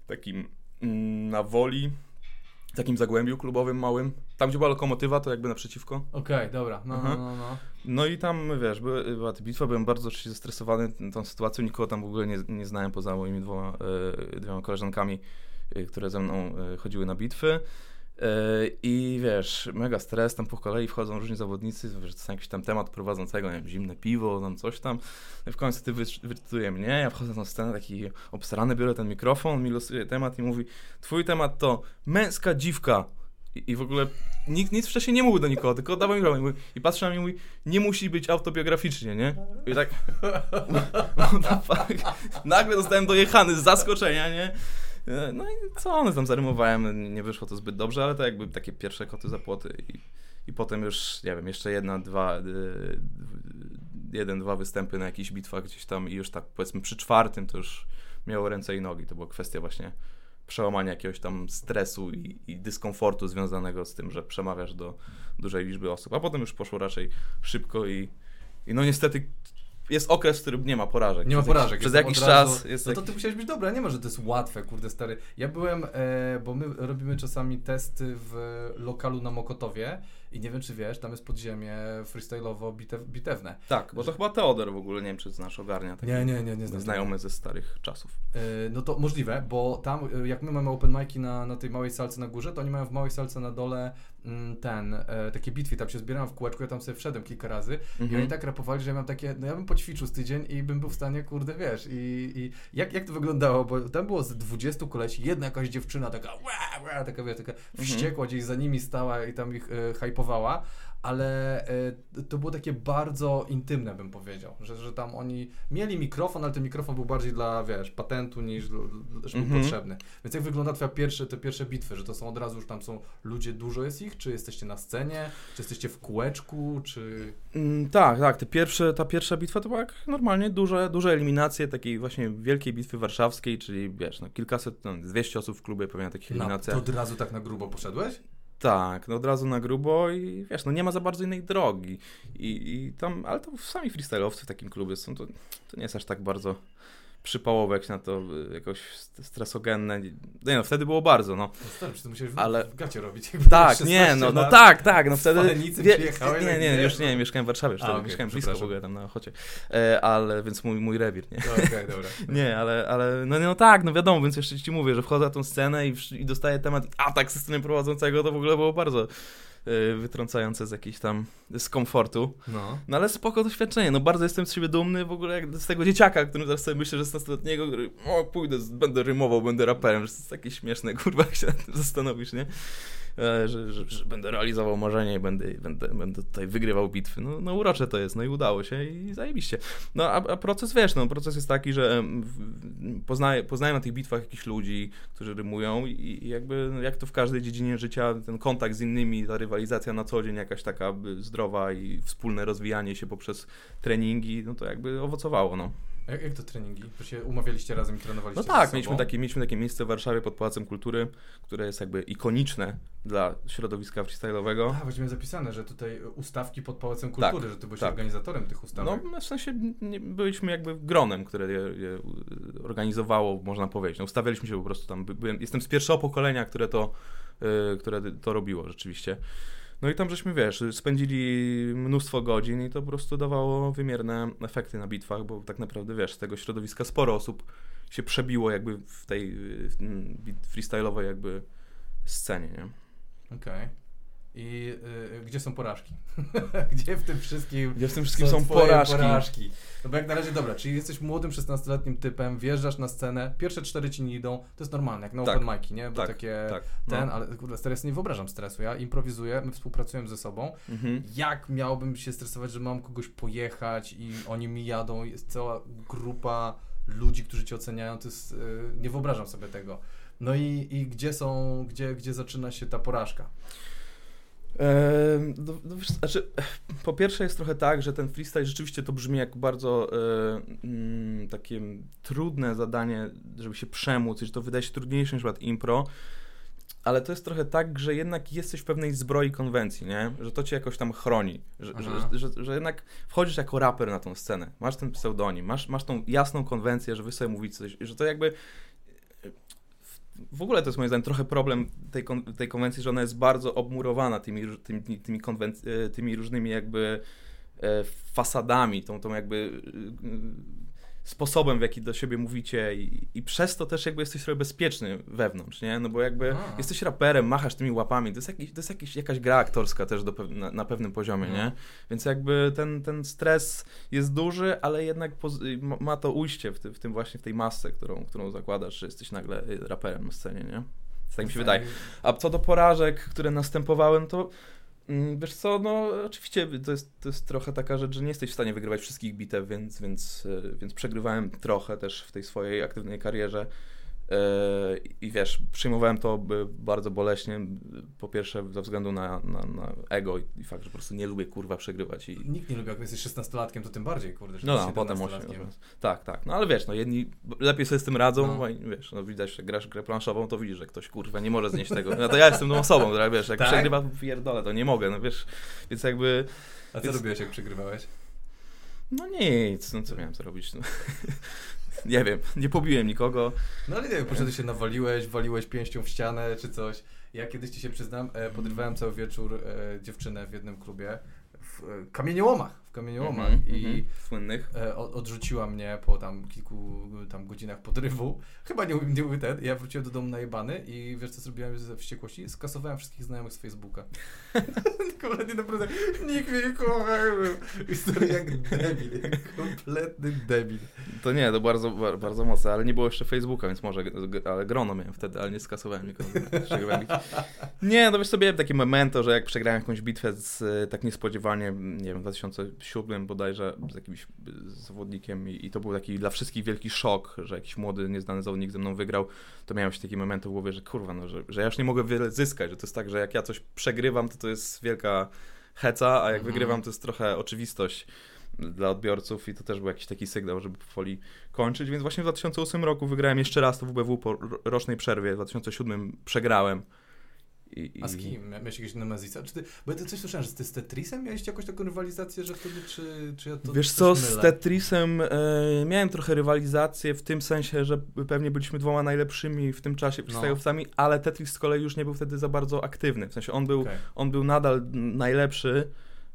[SPEAKER 2] takim mm, na woli, takim zagłębiu klubowym małym. Tam, gdzie była lokomotywa, to jakby naprzeciwko.
[SPEAKER 1] Okej, okay, dobra. No, no, no, no.
[SPEAKER 2] no i tam, wiesz, była, ta bitwa, byłem bardzo oczywiście zestresowany tą sytuacją, nikogo tam w ogóle nie, nie znałem poza moimi dwoma, dwiema koleżankami, które ze mną chodziły na bitwy. E, I wiesz, mega stres, tam po kolei wchodzą różni zawodnicy, wiesz, to jest jakiś tam temat prowadzącego, nie wiem, zimne piwo, tam coś tam. No I w końcu ty wyczytuje mnie, ja wchodzę na scenę taki obsrany, biorę ten mikrofon, on mi losuje temat i mówi, twój temat to męska dziwka. I, i w ogóle nikt nic wcześniej nie mówił do nikogo, tylko dawaj mikrofon. I patrzy na mnie i mówi, nie musi być autobiograficznie, nie? I tak, nagle zostałem dojechany z zaskoczenia, nie? No i co one tam zarymowałem, nie wyszło to zbyt dobrze, ale to jakby takie pierwsze koty za płoty i, i potem już, nie wiem, jeszcze jedna, dwa, y, jeden, dwa występy na jakichś bitwach gdzieś tam i już tak powiedzmy przy czwartym to już miało ręce i nogi, to była kwestia właśnie przełamania jakiegoś tam stresu i, i, dyskomfortu związanego z tym, że przemawiasz do dużej liczby osób, a potem już poszło raczej szybko i, i no niestety jest okres, w którym nie ma porażek.
[SPEAKER 1] Nie ma porażek.
[SPEAKER 2] Przez jakiś czas jest.
[SPEAKER 1] No to ty musiałeś być dobra, nie ma, że to jest łatwe, kurde stary. Ja byłem, e, bo my robimy czasami testy w lokalu na Mokotowie i nie wiem, czy wiesz, tam jest podziemie freestyle'owo bitew, bitewne.
[SPEAKER 2] Tak, bo to chyba Teodor w ogóle, nie wiem, czy znasz ogarnia.
[SPEAKER 1] Nie, nie, nie, nie
[SPEAKER 2] znam. Znajomy ze starych czasów.
[SPEAKER 1] Yy, no to możliwe, bo tam, e, jak my mamy open mic'i na, na tej małej salce na górze, to oni mają w małej salce na dole mm, ten, e, takie bitwy, tam się zbieram w kółeczku, ja tam sobie wszedłem kilka razy mhm. i oni tak rapowali, że ja mam takie, no ja bym poćwiczył z tydzień i bym był w stanie, kurde, wiesz, i, i jak, jak to wyglądało, bo tam było z 20 kolesi, jedna jakaś dziewczyna taka, wah, wah, taka, wiesz, taka mhm. wściekła, gdzieś za nimi stała i tam ich e, hypowała, ale y, to było takie bardzo intymne, bym powiedział, że, że tam oni mieli mikrofon, ale ten mikrofon był bardziej dla, wiesz, patentu niż żeby mm -hmm. potrzebny. Więc jak wygląda twoja pierwsze, te pierwsze bitwy, że to są od razu już tam są ludzie, dużo jest ich, czy jesteście na scenie, czy jesteście w kółeczku, czy...
[SPEAKER 2] Mm, tak, tak, te pierwsze, ta pierwsza bitwa to była jak normalnie duże, duże eliminacje takiej właśnie wielkiej bitwy warszawskiej, czyli wiesz, no kilkaset, no, 200 osób w klubie pewnie takich eliminacji.
[SPEAKER 1] No, to od razu tak na grubo poszedłeś?
[SPEAKER 2] Tak, no od razu na grubo i wiesz, no nie ma za bardzo innej drogi. I, i tam, ale to sami freestyle'owcy w takim klubie są, to, to nie jest aż tak bardzo przypałowe na to y, jakoś stresogenne. Nie no, wtedy było bardzo, no.
[SPEAKER 1] no stary, to musiałeś ale... w gacie robić.
[SPEAKER 2] Tak, nie, no, no tak, tak, no wtedy... Wie... Nie, nie, już nie, mieszkałem w Warszawie, już wtedy okay, mieszkałem blisko w ogóle tam na Ochocie, e, ale, więc mój, mój rewir, nie?
[SPEAKER 1] Okej, okay, dobra.
[SPEAKER 2] nie, ale, ale, no, no tak, no wiadomo, więc jeszcze ci mówię, że wchodzę na tą scenę i, i dostaję temat atak systemem prowadzącego, to w ogóle było bardzo wytrącające z jakiejś tam z komfortu. No. no ale spoko doświadczenie. No bardzo jestem z siebie dumny w ogóle jak z tego dzieciaka, którym teraz sobie myślę, że 16-letniego, który o pójdę, będę rymował, będę raperem, że to jest takie śmieszne, kurwa, jak się nad tym zastanowisz, nie? E, że, że, że, będę realizował marzenie i będę, będę, będę tutaj wygrywał bitwy. No, no urocze to jest, no i udało się i zajebiście. No a, a proces, wiesz, no proces jest taki, że poznaję, poznaję na tych bitwach jakichś ludzi, którzy rymują i jakby no, jak to w każdej dziedzinie życia, ten kontakt z innymi, ta rywalizacja na co dzień jakaś taka zdrowa i wspólne rozwijanie się poprzez treningi, no to jakby owocowało, no.
[SPEAKER 1] Jak, jak to treningi? To się umawialiście razem i trenowaliście
[SPEAKER 2] No tak, mieliśmy takie, mieliśmy takie miejsce w Warszawie pod Pałacem Kultury, które jest jakby ikoniczne dla środowiska freestyle'owego.
[SPEAKER 1] A, właśnie zapisane, że tutaj ustawki pod Pałacem Kultury, tak, że ty byłeś tak. organizatorem tych ustawek.
[SPEAKER 2] No, w sensie nie, byliśmy jakby gronem, które je, je, organizowało, można powiedzieć. No, ustawialiśmy się po prostu tam. Byłem, jestem z pierwszego pokolenia, które to, yy, które to robiło rzeczywiście. No i tam żeśmy, wiesz, spędzili mnóstwo godzin i to po prostu dawało wymierne efekty na bitwach, bo tak naprawdę, wiesz, z tego środowiska sporo osób się przebiło jakby w tej freestyle'owej jakby scenie, nie?
[SPEAKER 1] Okej. Okay. I y, gdzie są porażki? gdzie w tym wszystkim,
[SPEAKER 2] gdzie w tym wszystkim są, są porażki? porażki?
[SPEAKER 1] No bo jak na razie, dobra, czyli jesteś młodym 16-letnim typem, wjeżdżasz na scenę, pierwsze cztery ci nie idą, to jest normalne, jak na tak. open mic'i, nie? Bo tak, takie tak, no. ten, ale kurde, stres nie wyobrażam stresu, ja improwizuję, my współpracujemy ze sobą. Mhm. Jak miałbym się stresować, że mam kogoś pojechać i oni mi jadą, jest cała grupa ludzi, którzy cię oceniają, to jest, yy, nie wyobrażam sobie tego. No i, i gdzie są, gdzie, gdzie zaczyna się ta porażka?
[SPEAKER 2] No, no, znaczy, po pierwsze jest trochę tak, że ten freestyle rzeczywiście to brzmi jak bardzo e, mm, takie trudne zadanie, żeby się przemóc, że to wydaje się trudniejsze niż przykład impro, ale to jest trochę tak, że jednak jesteś w pewnej zbroi konwencji, nie? Że to cię jakoś tam chroni, że, że, że, że, jednak wchodzisz jako raper na tą scenę, masz ten pseudonim, masz, masz tą jasną konwencję, że wy sobie mówicie coś, że to jakby w ogóle to jest moim zdaniem trochę problem tej, kon tej konwencji, że ona jest bardzo obmurowana tymi, tymi, tymi, e, tymi różnymi jakby e, fasadami, tą, tą jakby e, sposobem, w jaki do siebie mówicie i, i przez to też jakby jesteś sobie bezpieczny wewnątrz, nie? No bo jakby A. jesteś raperem, machasz tymi łapami, to jest, jakiś, to jest jakiś, jakaś gra aktorska też do na, na, pewnym poziomie, no. nie? Więc jakby ten, ten stres jest duży, ale jednak ma to ujście w, ty w tym właśnie, w tej masce, którą, którą zakładasz, że jesteś nagle raperem na scenie, nie? Tak mi się wydaje. A co do porażek, które następowałem, to Mm, wiesz co, no oczywiście to jest, to jest trochę taka rzecz, że nie jesteś w stanie wygrywać wszystkich bitew, więc, więc, e, więc przegrywałem trochę też w tej swojej aktywnej karierze. Yy, I wiesz, przyjmowałem to bardzo boleśnie, po pierwsze ze względu na, na, na ego i, fakt, że po prostu nie lubię kurwa przegrywać. I...
[SPEAKER 1] Nikt nie lubi, jak jesteś 16-latkiem, to tym bardziej, kurde, że
[SPEAKER 2] No, no potem 8. Tak, tak, no ale wiesz, no jedni lepiej sobie z tym radzą, no. bo wiesz, no widać, że grasz grę planszową, to widzisz, że ktoś kurwa nie może znieść tego. No to ja jestem tą osobą, która wiesz, jak tak? przegrywa pierdolę, to nie mogę, no wiesz, więc jakby...
[SPEAKER 1] A co
[SPEAKER 2] więc...
[SPEAKER 1] robiłeś, jak przegrywałeś?
[SPEAKER 2] No nic, no co miałem co robić, no. Nie wiem, nie pobiłem nikogo.
[SPEAKER 1] No ale nie wiem, poszedłeś się nawaliłeś, waliłeś pięścią w ścianę czy coś. Ja kiedyś ci się przyznam, e, podrywałem cały wieczór e, dziewczynę w jednym klubie w e, kamieniołomach kamieniołomach
[SPEAKER 2] Mhm,
[SPEAKER 1] i
[SPEAKER 2] mhm. Słynnych.
[SPEAKER 1] e, odrzuciła mnie po tam kilku tam godzinach podrywu. Chyba nie, nie był ten. Ja wróciłem do domu najebany i wiesz co zrobiłem ze wściekłości? Skasowałem wszystkich znajomych z Facebooka. Kompletnie naprawdę nikt mnie nie kocha. Historia jak debil, jak kompletny debil.
[SPEAKER 2] To nie, to bardzo, bar- bardzo mocne, ale nie było jeszcze Facebooka, więc może, ale grono miałem wtedy, ale nie skasowałem nikogo. Nie, no wiesz sobie, takie memento, że jak przegrałem jakąś bitwę z, tak niespodziewanie, nie wiem, w 2007 bodajże z jakimś zawodnikiem i, i to był taki dla wszystkich wielki szok, że jakiś młody, nieznany zawodnik ze mną wygrał, to miałem się taki memento w głowie, że kurwa, no, że, że ja już nie mogę wiele zyskać, że to jest tak, że jak ja coś przegrywam, to to jest wielka heca, a jak
[SPEAKER 1] Mhm.
[SPEAKER 2] wygrywam, to jest trochę oczywistość dla odbiorców i to też był jakiś taki sygnał, żeby powoli kończyć, więc właśnie w 2008 roku wygrałem jeszcze raz to WBW po ro- rocznej przerwie, w 2007 przegrałem. I, i...
[SPEAKER 1] A z kim? Mia- Miałeś jakiegoś Nemezisa? Czy ty, bo ja coś słyszałem, że ty z Tetrisem miałeś jakąś taką rywalizację, że wtedy, czy, czy ja to
[SPEAKER 2] Wiesz co, z
[SPEAKER 1] mylę?
[SPEAKER 2] Tetrisem e, miałem trochę rywalizację w tym sensie, że pewnie byliśmy dwoma najlepszymi w tym czasie
[SPEAKER 1] No.
[SPEAKER 2] freestyle'owcami, ale Tetris z kolei już nie był wtedy za bardzo aktywny, w sensie on był,
[SPEAKER 1] Okej.
[SPEAKER 2] on był nadal najlepszy,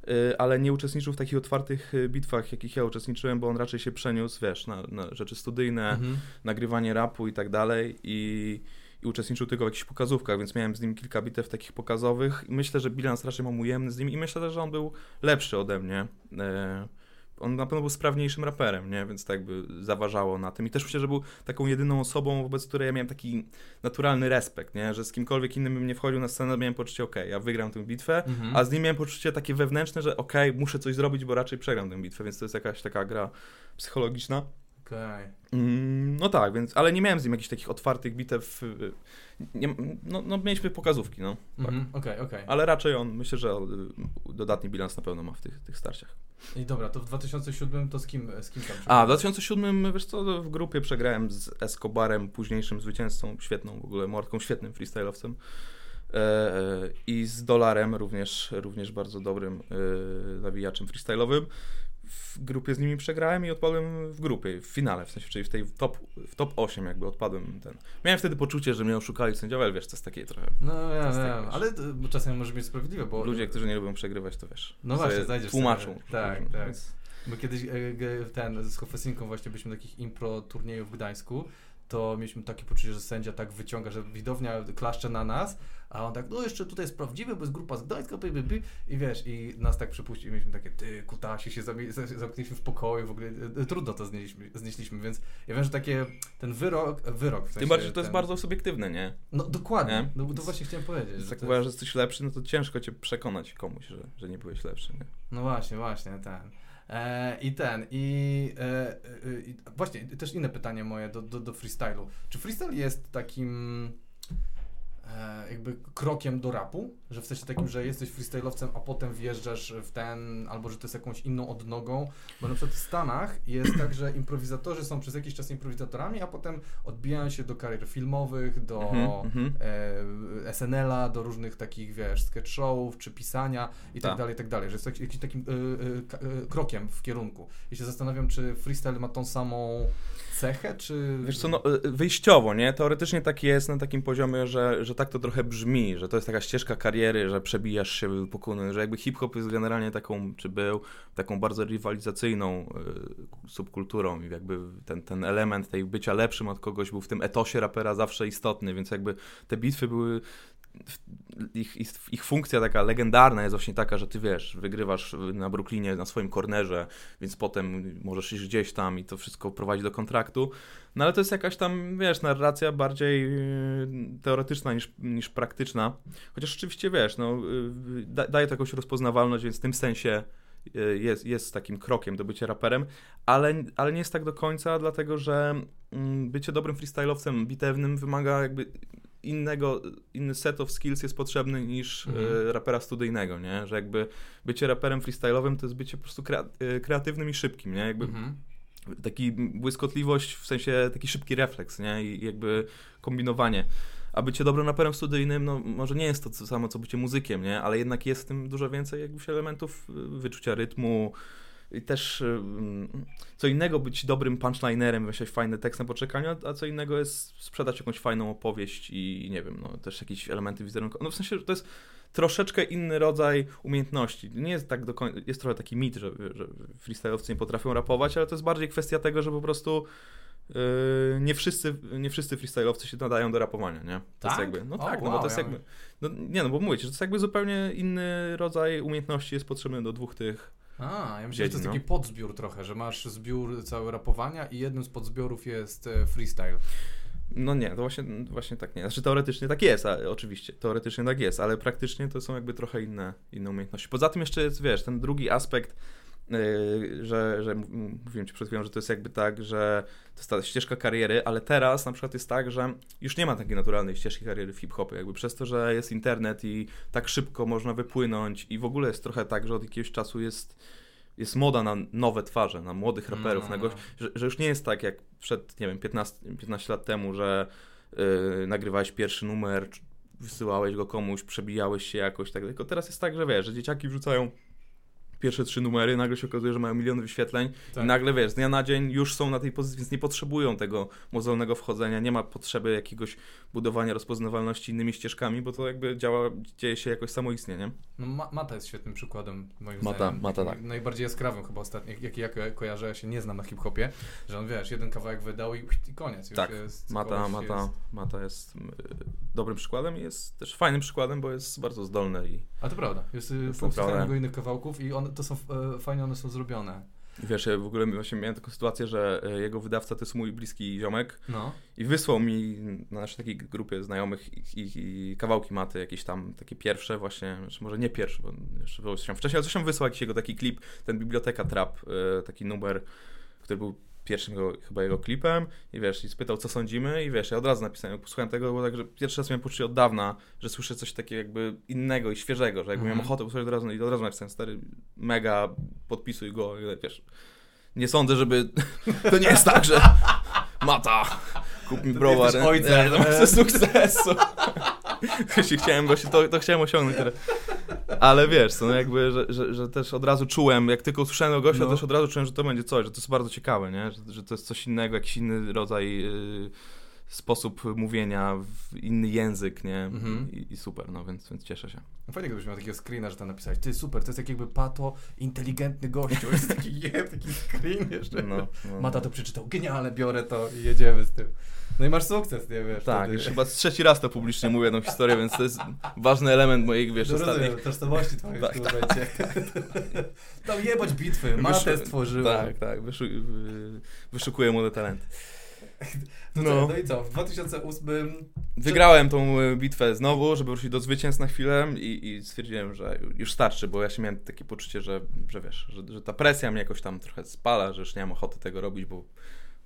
[SPEAKER 2] y, ale nie uczestniczył w takich otwartych y, bitwach, jakich ja uczestniczyłem, bo on raczej się przeniósł, wiesz, na, na rzeczy studyjne,
[SPEAKER 1] Mhm.
[SPEAKER 2] nagrywanie rapu i tak dalej i, i uczestniczył tylko w jakichś pokazówkach, więc miałem z nim kilka bitew takich pokazowych i myślę, że bilans raczej mam ujemny z nim i myślę też, że on był lepszy ode mnie. E, on na pewno był sprawniejszym raperem, nie? Więc tak jakby zaważało na tym. I też myślę, że był taką jedyną osobą, wobec której ja miałem taki naturalny respekt, nie? Że z kimkolwiek innym bym nie wchodził na scenę, miałem poczucie, okej, ja wygram tę bitwę,
[SPEAKER 1] Mhm.
[SPEAKER 2] a z nim miałem poczucie takie wewnętrzne, że okej, muszę coś zrobić, bo raczej przegram tę bitwę, więc to jest jakaś taka gra psychologiczna.
[SPEAKER 1] Okej.
[SPEAKER 2] Mm, No tak, więc, ale nie miałem z nim jakichś takich otwartych bitew. y, Nie, no, no, mieliśmy pokazówki, no. Tak.
[SPEAKER 1] Mhm. Okej, okej.
[SPEAKER 2] Ale raczej on, myślę, że y, dodatni bilans na pewno ma w tych, tych starciach.
[SPEAKER 1] I dobra, to w 2007 to z kim, z kim tam
[SPEAKER 2] A, w
[SPEAKER 1] przegrałeś?
[SPEAKER 2] 2007, wiesz co, w grupie przegrałem z Escobarem, późniejszym zwycięzcą, świetną w ogóle mordką, świetnym freestyle'owcem. E, e, I z Dolarem, również, również bardzo dobrym e, nawijaczem freestyle'owym. W grupie z nimi przegrałem i odpadłem w grupie, w finale, w sensie, czyli w tej top, w top 8 jakby odpadłem ten. Miałem wtedy poczucie, że mnie oszukali sędziowie, ale wiesz, to jest takie trochę...
[SPEAKER 1] No ja
[SPEAKER 2] tak,
[SPEAKER 1] wiem, ale y, czasem może być sprawiedliwe, bo...
[SPEAKER 2] Ludzie, którzy nie lubią przegrywać, to wiesz.
[SPEAKER 1] No właśnie, znajdziesz
[SPEAKER 2] Tłumaczą.
[SPEAKER 1] sobie- tak, tak.
[SPEAKER 2] więc-
[SPEAKER 1] Bo kiedyś e, ten, z Hofesinką właśnie byliśmy na takich impro turniejów w Gdańsku, to mieliśmy takie poczucie, że sędzia tak wyciąga, że widownia klaszcze na nas, a on tak, no jeszcze tutaj jest prawdziwy, bo jest grupa z Gdańska, by, by, by. i wiesz, i nas tak przepuścił, i mieliśmy takie, ty, kutasi, się zamknęliśmy w pokoju, w ogóle e, trudno to znieśliśmy, znieśliśmy, więc ja wiem, że takie, ten wyrok, wyrok w sensie
[SPEAKER 2] Tym bardziej, że to jest
[SPEAKER 1] ten-
[SPEAKER 2] bardzo subiektywne, nie?
[SPEAKER 1] No dokładnie,
[SPEAKER 2] Nie?
[SPEAKER 1] no, to właśnie chciałem powiedzieć.
[SPEAKER 2] Tak
[SPEAKER 1] to
[SPEAKER 2] uważasz, że jesteś lepszy, no to ciężko cię przekonać komuś, że, że nie byłeś lepszy, nie?
[SPEAKER 1] No właśnie, właśnie, ten. E, I ten, i, e, e, i właśnie też inne pytanie moje do, do, do freestylu. Czy freestyle jest takim e, jakby krokiem do rapu? Że w sensie takim, że jesteś freestylowcem, a potem wjeżdżasz w ten, albo że to jest jakąś inną odnogą? Bo na przykład w Stanach jest tak, że improwizatorzy są przez jakiś czas improwizatorami, a potem odbijają się do karier filmowych, do
[SPEAKER 2] Mhm, mhm.
[SPEAKER 1] e, SNL-a, do różnych takich, wiesz, sketch showów, czy pisania i tak
[SPEAKER 2] Tak.
[SPEAKER 1] dalej, i tak dalej, że jest jakiś takim ka- y, krokiem w kierunku. I się zastanawiam, czy freestyle ma tą samą cechę, czy...
[SPEAKER 2] Wiesz co, no wyjściowo, nie? Teoretycznie tak jest na takim poziomie, że, że tak to trochę brzmi, że to jest taka ścieżka kariery, że przebijasz się pokonując, że jakby hip-hop jest generalnie taką, czy był, taką bardzo rywalizacyjną y, subkulturą i jakby ten, ten element tej bycia lepszym od kogoś był w tym etosie rapera zawsze istotny, więc jakby te bitwy były ich, ich, ich funkcja taka legendarna jest właśnie taka, że ty wiesz, wygrywasz na Brooklynie na swoim kornerze, więc potem możesz iść gdzieś tam i to wszystko prowadzi do kontraktu. No ale to jest jakaś tam, wiesz, narracja bardziej yy, teoretyczna niż, niż praktyczna. Chociaż rzeczywiście, wiesz, no, da, daje to jakąś rozpoznawalność, więc w tym sensie yy, jest, jest takim krokiem do bycia raperem, ale, ale nie jest tak do końca, dlatego że mm, bycie dobrym freestyle'owcem bitewnym wymaga jakby innego, inny set of skills jest potrzebny niż
[SPEAKER 1] Mhm.
[SPEAKER 2] e, rapera studyjnego, nie? Że jakby bycie raperem freestyle'owym to jest bycie po prostu e, kreatywnym i szybkim, nie? Jakby
[SPEAKER 1] Mhm.
[SPEAKER 2] taki błyskotliwość, w sensie taki szybki refleks, nie? I jakby kombinowanie. A bycie dobrym raperem studyjnym, no może nie jest to samo, co bycie muzykiem, nie? Ale jednak jest w tym dużo więcej jakbyś elementów y, wyczucia rytmu i też y, mm, co innego być dobrym punchlinerem, wymyślać fajny tekst na poczekaniu, a- co innego jest sprzedać jakąś fajną opowieść i nie wiem, no też jakieś elementy wizerunkowe. No w sensie, że to jest troszeczkę inny rodzaj umiejętności. Nie jest tak do końca, jest trochę taki mit, że, że freestyle'owcy nie potrafią rapować, ale to jest bardziej kwestia tego, że po prostu yy, nie wszyscy, nie wszyscy freestyle'owcy się nadają do rapowania, nie?
[SPEAKER 1] To tak?
[SPEAKER 2] jakby, no tak, wow, no bo to jest jakby, no, nie no, bo mówicie, że to jest jakby zupełnie inny rodzaj umiejętności jest potrzebny do dwóch tych
[SPEAKER 1] a, ja myślę, że to jest taki no. podzbiór trochę, że masz zbiór cały rapowania i jednym z podzbiorów jest e, freestyle.
[SPEAKER 2] No nie, to właśnie, właśnie tak nie. Znaczy teoretycznie tak jest, a, oczywiście, teoretycznie tak jest, ale praktycznie to są jakby trochę inne, inne umiejętności. Poza tym jeszcze jest, wiesz, ten drugi aspekt, że, że mówiłem ci przed chwilą, że to jest jakby tak, że to jest ta ścieżka kariery, ale teraz na przykład jest tak, że już nie ma takiej naturalnej ścieżki kariery w hip-hopie, jakby przez to, że jest internet i tak szybko można wypłynąć i w ogóle jest trochę tak, że od jakiegoś czasu jest jest moda na nowe twarze, na młodych raperów, no. na gość, że, że, już nie jest tak jak przed, nie wiem, 15, 15 lat temu, że yy, nagrywałeś pierwszy numer, wysyłałeś go komuś, przebijałeś się jakoś, tak, tylko teraz jest tak, że wiesz, że dzieciaki wrzucają pierwsze trzy numery, nagle się okazuje, że mają miliony wyświetleń tak. i nagle, wiesz, z dnia na dzień już są na tej pozycji, więc nie potrzebują tego mozolnego wchodzenia, nie ma potrzeby jakiegoś budowania rozpoznawalności innymi ścieżkami, bo to jakby działa, dzieje się jakoś samoistnie, nie?
[SPEAKER 1] No Mata jest świetnym przykładem, moim
[SPEAKER 2] Mata,
[SPEAKER 1] zdaniem.
[SPEAKER 2] Mata, tak.
[SPEAKER 1] Najbardziej jaskrawym chyba ostatnio, jaki ja kojarzę, ja się nie znam na hip-hopie, że on, wiesz, jeden kawałek wydał i, i koniec. Już
[SPEAKER 2] tak,
[SPEAKER 1] jest,
[SPEAKER 2] Mata, Mata, jest... Mata jest dobrym przykładem i jest też fajnym przykładem, bo jest bardzo zdolny i...
[SPEAKER 1] A to prawda, jest, jest posłuchałem jego innych kawałków i on, to są, e, fajnie one są zrobione.
[SPEAKER 2] Wiesz, ja w ogóle właśnie miałem taką sytuację, że e, jego wydawca to jest mój bliski ziomek no. i wysłał mi na naszej takiej grupie znajomych i, i, i, kawałki maty, jakieś tam takie pierwsze właśnie, znaczy może nie pierwsze, bo jeszcze było tam wcześniej, ale coś tam wysłał jakiś jego taki klip, ten Biblioteka Trap, e, taki numer, który był pierwszym chyba jego klipem i wiesz, i spytał, co sądzimy i wiesz, ja od razu napisałem, posłuchałem tego, bo tak, że pierwszy raz miałem poczucie od dawna, że słyszę coś takiego jakby innego i świeżego, że jakby mm. miałem mhm. ochotę posłuchać od razu i od razu napisałem, stary, mega, podpisuj go, wiesz, nie sądzę, żeby, to nie jest tak, że Mata, kup mi browar,
[SPEAKER 1] ojca,
[SPEAKER 2] to sukcesu. chciałem właśnie, to, to chciałem osiągnąć teraz. Ale wiesz, no jakby, że, że, że, też od razu czułem, jak tylko usłyszałem o gościa, no. też od razu czułem, że to będzie coś, że to jest bardzo ciekawe, nie? Że, że to jest coś innego, jakiś inny rodzaj, yy, sposób mówienia, inny język, nie? Mhm. I, I, super, no więc, więc cieszę się.
[SPEAKER 1] No fajnie, gdybyś miał takiego screena, że tam napisałeś, ty super, to jest jak jakby pato, inteligentny gościu, jest taki, je, taki screen jeszcze. No, no, Mata no. to przeczytał, genialne, biorę to i jedziemy z tym. No i masz sukces, nie wiesz.
[SPEAKER 2] Tak, wtedy. już chyba trzeci raz to publicznie mówię tą historię, więc to jest ważny element moich, wiesz, no
[SPEAKER 1] ostatnich... tożsamości twojej tak, w tym tak. momencie. Tam jebać bitwy, matę stworzyłem.
[SPEAKER 2] Tak, tak, wyszu... wyszukuję młode talenty.
[SPEAKER 1] No, no. no i co, w 2008...
[SPEAKER 2] Wygrałem tą e, bitwę znowu, żeby wrócić do zwycięstw na chwilę i, i stwierdziłem, że już starczy, bo ja się miałem takie poczucie, że, że wiesz, że, że ta presja mnie jakoś tam trochę spala, że już nie mam ochoty tego robić, bo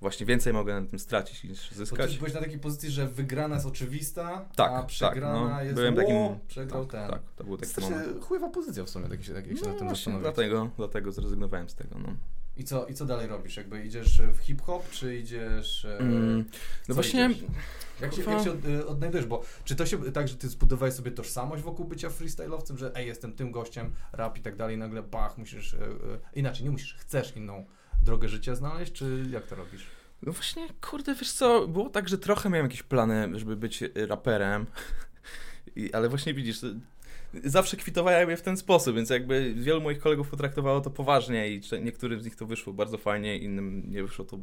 [SPEAKER 2] właśnie więcej mogę na tym stracić niż zyskać.
[SPEAKER 1] Bo byłeś na takiej pozycji, że wygrana jest oczywista, tak, a przegrana tak, no, jest
[SPEAKER 2] byłem takim,
[SPEAKER 1] o, przegrał
[SPEAKER 2] tak, ten. Tak, to był taki
[SPEAKER 1] Strasznie moment. chujwa pozycja w sumie, tak jak się, tak jak się no, na tym zastanowić.
[SPEAKER 2] Dlatego, dlatego zrezygnowałem z tego, no.
[SPEAKER 1] I co, I co dalej robisz? Jakby idziesz w hip-hop, czy idziesz... E, mm,
[SPEAKER 2] no właśnie...
[SPEAKER 1] Jak się, jak się od, e, odnajdujesz? Bo czy to się tak, że ty zbudowałeś sobie tożsamość wokół bycia freestyle'owcem, że ej, jestem tym gościem, rap i tak dalej, nagle bach, musisz... E, inaczej, nie musisz, chcesz inną drogę życia znaleźć, czy jak to robisz?
[SPEAKER 2] No właśnie, kurde, wiesz co, było tak, że trochę miałem jakieś plany, żeby być raperem, I, ale właśnie widzisz, zawsze kwitowałem je w ten sposób, więc jakby wielu moich kolegów potraktowało to poważnie i niektórym z nich to wyszło bardzo fajnie, innym nie wyszło to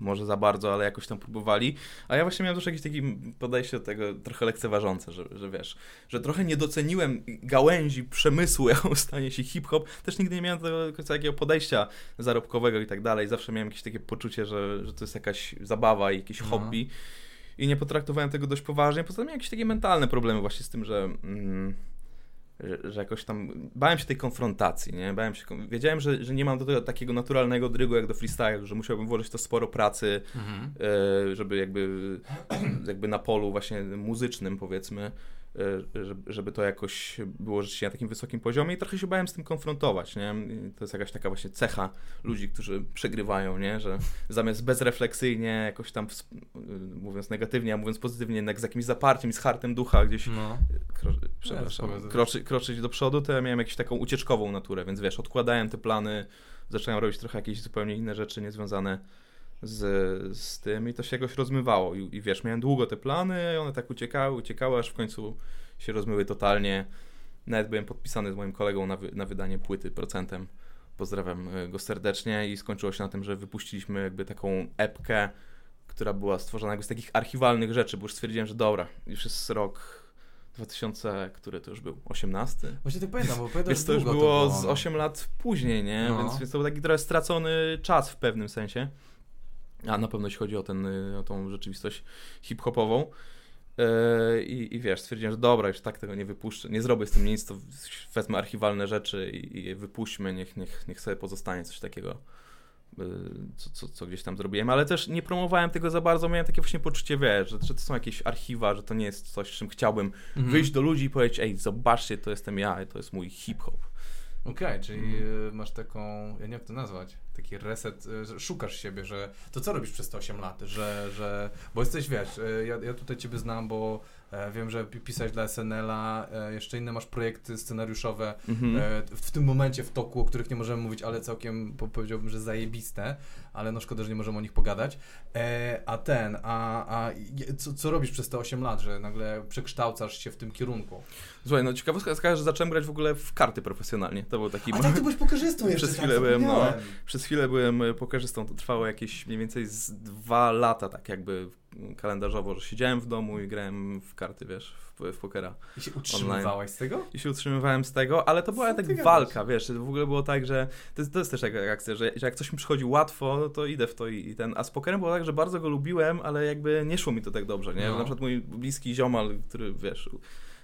[SPEAKER 2] może za bardzo, ale jakoś tam próbowali. A ja właśnie miałem też jakieś takie podejście do tego trochę lekceważące, że, że wiesz, że trochę nie doceniłem gałęzi przemysłu, jaką stanie się hip-hop. Też nigdy nie miałem końca takiego podejścia zarobkowego i tak dalej. Zawsze miałem jakieś takie poczucie, że, że to jest jakaś zabawa i jakieś no. hobby. I nie potraktowałem tego dość poważnie. Poza tym miałem jakieś takie mentalne problemy właśnie z tym, że... Mm, że, że, jakoś tam bałem się tej konfrontacji, nie? Bałem się, wiedziałem, że, że nie mam do tego takiego naturalnego drygu jak do freestyle, że musiałbym włożyć to sporo pracy, mhm. e, żeby jakby, jakby na polu właśnie muzycznym powiedzmy żeby to jakoś było rzeczywiście na takim wysokim poziomie i trochę się bałem z tym konfrontować, nie? to jest jakaś taka właśnie cecha ludzi, którzy przegrywają, nie? Że zamiast bezrefleksyjnie, jakoś tam mówiąc negatywnie, a mówiąc pozytywnie, jednak z jakimś zaparciem, z hartem ducha gdzieś no. kro, przepraszam, kroczy, kroczyć do przodu, to ja miałem jakąś taką ucieczkową naturę, więc wiesz, odkładałem te plany, zacząłem robić trochę jakieś zupełnie inne rzeczy niezwiązane z, z tym i to się jakoś rozmywało. I, I, wiesz, miałem długo te plany, one tak uciekały, uciekały, aż w końcu się rozmyły totalnie. nawet byłem podpisany z moim kolegą na, wy, na wydanie płyty procentem. Pozdrawiam e, go serdecznie i skończyło się na tym, że wypuściliśmy jakby taką epkę, która była stworzona jakby z takich archiwalnych rzeczy, bo już stwierdziłem, że dobra, już jest rok 2000, który to już był? 18?
[SPEAKER 1] Właśnie tak pamiętam, bo pamiętam,
[SPEAKER 2] Więc to już było, to było z 8 lat później, nie? No. Więc, więc to był taki trochę stracony czas w pewnym sensie. A na pewno jeśli chodzi o, ten, o tą rzeczywistość hip-hopową. Yy, I, I wiesz, stwierdziłem, że dobra, już tak tego nie wypuszczę, nie zrobię z tym nic, to wezmę archiwalne rzeczy i, i wypuśćmy, niech, niech, niech sobie pozostanie coś takiego, yy, co, co, co gdzieś tam zrobiłem, ale też nie promowałem tego za bardzo, miałem takie właśnie poczucie, wiesz, że, że to są jakieś archiwa, że to nie jest coś, czym chciałbym mhm. wyjść do ludzi i powiedzieć, ej, zobaczcie, to jestem ja, to jest mój hip-hop.
[SPEAKER 1] Okej, okay, czyli mhm. masz taką, ja nie wiem jak to nazwać, taki reset, e, szukasz siebie, że to co robisz przez te 8 lat, że, że bo jesteś, wiesz, e, ja, ja tutaj ciebie znam, bo wiem, że pisałeś dla SNL-a, jeszcze inne masz projekty scenariuszowe mhm. w, w, tym momencie w toku, o których nie możemy mówić, ale całkiem powiedziałbym, że zajebiste, ale no szkoda, że nie możemy o nich pogadać. a ten, a, a co, co robisz przez te 8 lat, że nagle przekształcasz się w tym kierunku?
[SPEAKER 2] Słuchaj, no ciekawostka jest taka, że zacząłem grać w ogóle w karty profesjonalnie. To był taki...
[SPEAKER 1] A tak, ty byłeś pokerzystą jeszcze,
[SPEAKER 2] Przez chwilę tak, byłem, no, przez chwilę byłem e, pokerzystą, to trwało jakieś mniej więcej z dwa lata, tak jakby kalendarzowo, że siedziałem w domu i grałem w karty, wiesz, w, w pokera.
[SPEAKER 1] I się utrzymywałeś online. z tego?
[SPEAKER 2] I się utrzymywałem z tego, ale to była tak walka, wiesz, w ogóle było tak, że to jest, to jest też taka akcja, że, że jak coś mi przychodzi łatwo, to idę w to i, i, ten, a z pokerem było tak, że bardzo go lubiłem, ale jakby nie szło mi to tak dobrze, nie? No. Na przykład mój bliski ziomal, który, wiesz